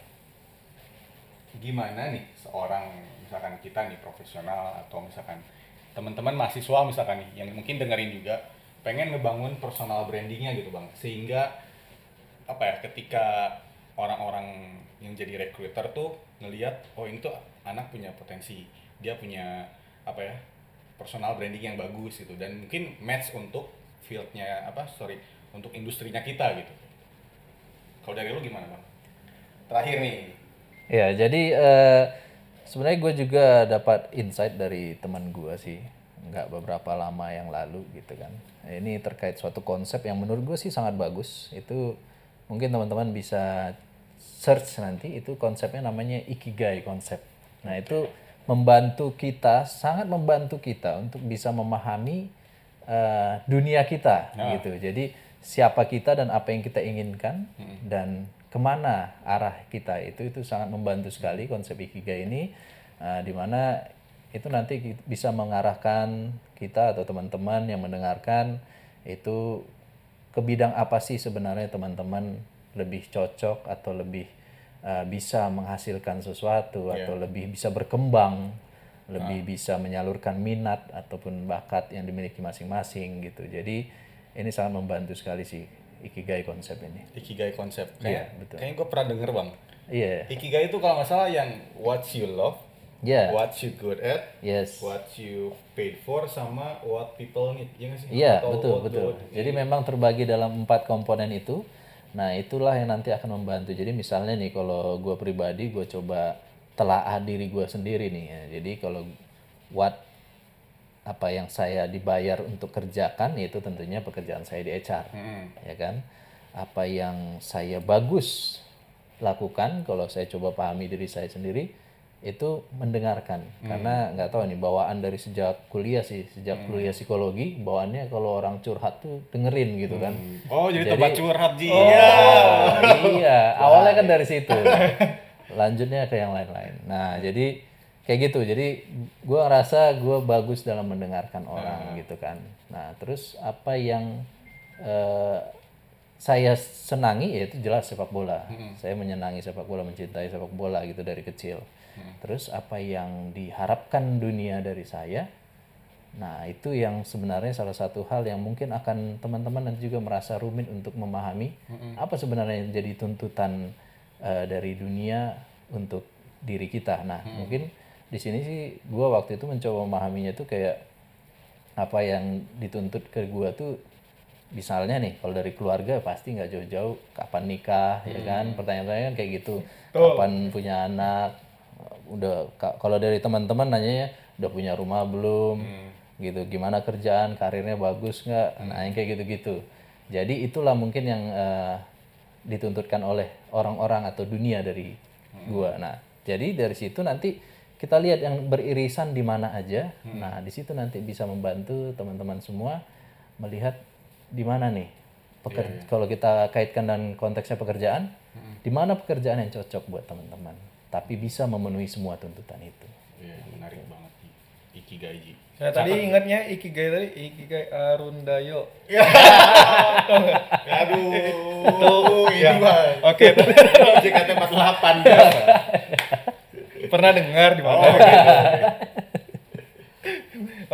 S3: gimana nih seorang misalkan kita nih profesional atau misalkan teman-teman mahasiswa misalkan nih yang mungkin dengerin juga pengen ngebangun personal brandingnya gitu bang, sehingga apa ya ketika orang-orang yang jadi recruiter tuh ngelihat oh ini tuh anak punya potensi. Dia punya apa ya personal branding yang bagus gitu. Dan mungkin match untuk fieldnya apa sorry untuk industrinya kita gitu. Kalau dari lu gimana bang? Terakhir nih.
S4: Ya, jadi eh, sebenarnya gue juga dapat insight dari teman gue sih, nggak beberapa lama yang lalu gitu kan. Ini terkait suatu konsep yang menurut gue sih sangat bagus. Itu mungkin teman-teman bisa search nanti. Itu konsepnya namanya ikigai konsep. Nah itu membantu kita, sangat membantu kita untuk bisa memahami eh, dunia kita gitu. Jadi siapa kita dan apa yang kita inginkan dan ke mana arah kita itu itu sangat membantu sekali konsep ikigai ini eh, di mana itu nanti bisa mengarahkan kita atau teman-teman yang mendengarkan itu ke bidang apa sih sebenarnya teman-teman lebih cocok atau lebih uh, bisa menghasilkan sesuatu atau lebih bisa berkembang, lebih bisa menyalurkan minat ataupun bakat yang dimiliki masing-masing gitu. Jadi ini sangat membantu sekali sih ikigai konsep ini.
S3: Ikigai konsep.
S4: Iya,
S3: Kayak,
S4: betul.
S3: Kayaknya gue pernah denger bang.
S4: Iya.
S3: Ikigai itu kalau nggak salah yang what you love,
S4: Iya.
S3: what you good at,
S4: Yes.
S3: what you paid for, sama what people need. Iya nggak sih?
S4: Iya, betul, betul. Jadi memang terbagi dalam empat komponen itu. Nah, itulah yang nanti akan membantu. Jadi misalnya nih, kalau gue pribadi, gue coba telaah diri gue sendiri nih. ya. Jadi kalau what apa yang saya dibayar untuk kerjakan, yaitu tentunya pekerjaan saya di HR,
S3: Mm-mm.
S4: ya kan? Apa yang saya bagus lakukan, kalau saya coba pahami diri saya sendiri, itu mendengarkan. Karena nggak tahu nih bawaan dari sejak kuliah sih sejak kuliah psikologi bawaannya kalau orang curhat tuh dengerin gitu kan.
S3: Oh jadi,
S4: Jadi-
S3: tempat curhat Ji.
S4: Oh,
S3: Iya.
S4: iya. Awalnya kan dari situ. Lanjutnya ke yang lain-lain. Nah jadi kayak gitu. Jadi gua ngerasa gua bagus dalam mendengarkan orang gitu kan. Nah terus apa yang eh, saya senangi yaitu jelas sepak bola. Saya menyenangi sepak bola mencintai sepak bola gitu dari kecil terus apa yang diharapkan dunia dari saya? Nah, itu yang sebenarnya salah satu hal yang mungkin akan teman-teman nanti juga merasa rumit untuk memahami. Apa sebenarnya yang jadi tuntutan eh, dari dunia untuk diri kita. Nah, mungkin di sini sih gua waktu itu mencoba memahaminya tuh kayak apa yang dituntut ke gua tuh misalnya nih kalau dari keluarga pasti nggak jauh-jauh kapan nikah ya kan? Pertanyaan-pertanyaan kayak gitu. Kapan punya anak udah ka- kalau dari teman-teman nanya udah punya rumah belum? Gitu gimana kerjaan? Karirnya bagus nggak? Nah yang kayak gitu-gitu. Jadi itulah mungkin yang eh, dituntutkan oleh orang-orang atau dunia dari gua. Nah jadi dari situ nanti kita lihat yang beririsan di mana aja. Nah di situ nanti bisa membantu teman-teman semua melihat di mana nih peker- kalau kita kaitkan dan konteksnya pekerjaan di mana pekerjaan yang cocok buat teman-teman tapi bisa memenuhi semua tuntutan itu
S3: Iya, menarik banget Ji. Ikigai Ji.
S2: Saya tadi ingatnya Ikigai tadi Ikigai Arundayo.
S3: Aduh, ini bang.
S2: Oke,
S3: JKT48 biasa.
S2: pernah dengar di mana?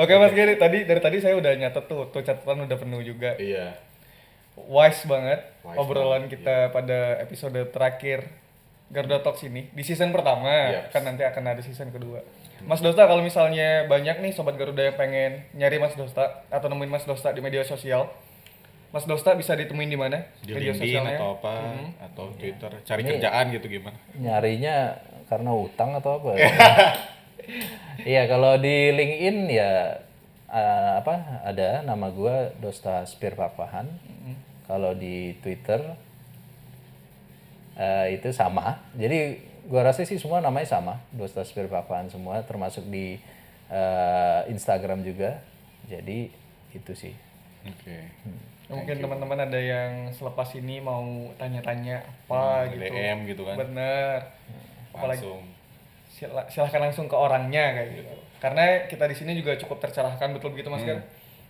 S2: Oke Mas Giri, tadi dari tadi saya udah nyatet tuh, tuh catatan udah penuh juga.
S3: Iya.
S2: Wise banget
S3: Wise
S2: obrolan
S3: banget,
S2: kita pada episode terakhir Garuda Talks ini di season pertama
S3: Yes.
S2: kan nanti akan ada season kedua. Mas Dosta kalau misalnya banyak nih sobat Garuda yang pengen nyari Mas Dosta atau nemuin Mas Dosta di media sosial, Mas Dosta bisa ditemuin di mana?
S3: Di LinkedIn atau apa, atau Twitter. Cari kerjaan gitu gimana?
S4: nyarinya karena utang atau apa iya kalau di LinkedIn ya eh, apa ada nama gua Dosta Spir Pakpahan kalau di Twitter eh, itu sama jadi gua rasa sih semua namanya sama Dosta Spir Pakpahan semua termasuk di eh, Instagram juga jadi itu sih
S3: Oke.
S2: Mungkin teman-teman ada yang selepas ini mau tanya-tanya apa
S3: Hmm,
S2: gitu.
S3: DM gitu kan.
S2: Bener. Apalagi
S3: Langsung.
S2: sila- silahkan langsung ke orangnya kayak gitu. Karena kita di sini juga cukup tercerahkan betul begitu Mas kan?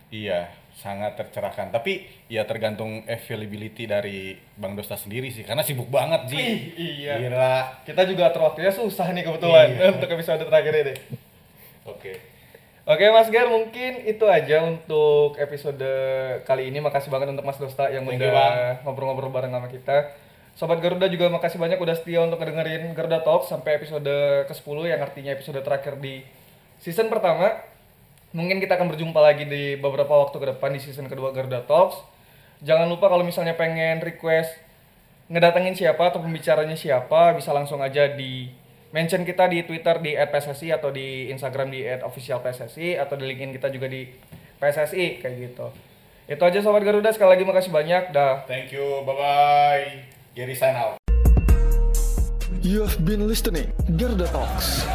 S3: Iya, sangat tercerahkan. Tapi ya tergantung availability dari Bang Dosta sendiri sih, karena sibuk banget Ji.
S2: Ih, iya.
S3: Gila.
S2: Kita juga atur waktunya susah nih kebetulan
S3: Iya.
S2: untuk episode terakhir ini.
S3: Oke.
S2: Oke Mas Ger, mungkin itu aja untuk episode kali ini. Makasih banget untuk Mas Dosta yang
S3: Thank
S2: udah ngobrol-ngobrol bareng sama kita. Sobat Garuda juga makasih banyak udah setia untuk ngedengerin Garuda Talk sampai episode ke-10 yang artinya episode terakhir di season pertama. Mungkin kita akan berjumpa lagi di beberapa waktu ke depan di season kedua Garuda Talks. Jangan lupa kalau misalnya pengen request ngedatengin siapa atau pembicaranya siapa, bisa langsung aja di mention kita di Twitter di @pssi atau di Instagram di @officialpssi atau di LinkedIn kita juga di PSSI kayak gitu. Itu aja sobat Garuda sekali lagi makasih banyak. Dah.
S3: Thank you. Bye bye. Gary sign out.
S1: You have been listening Garuda Talks.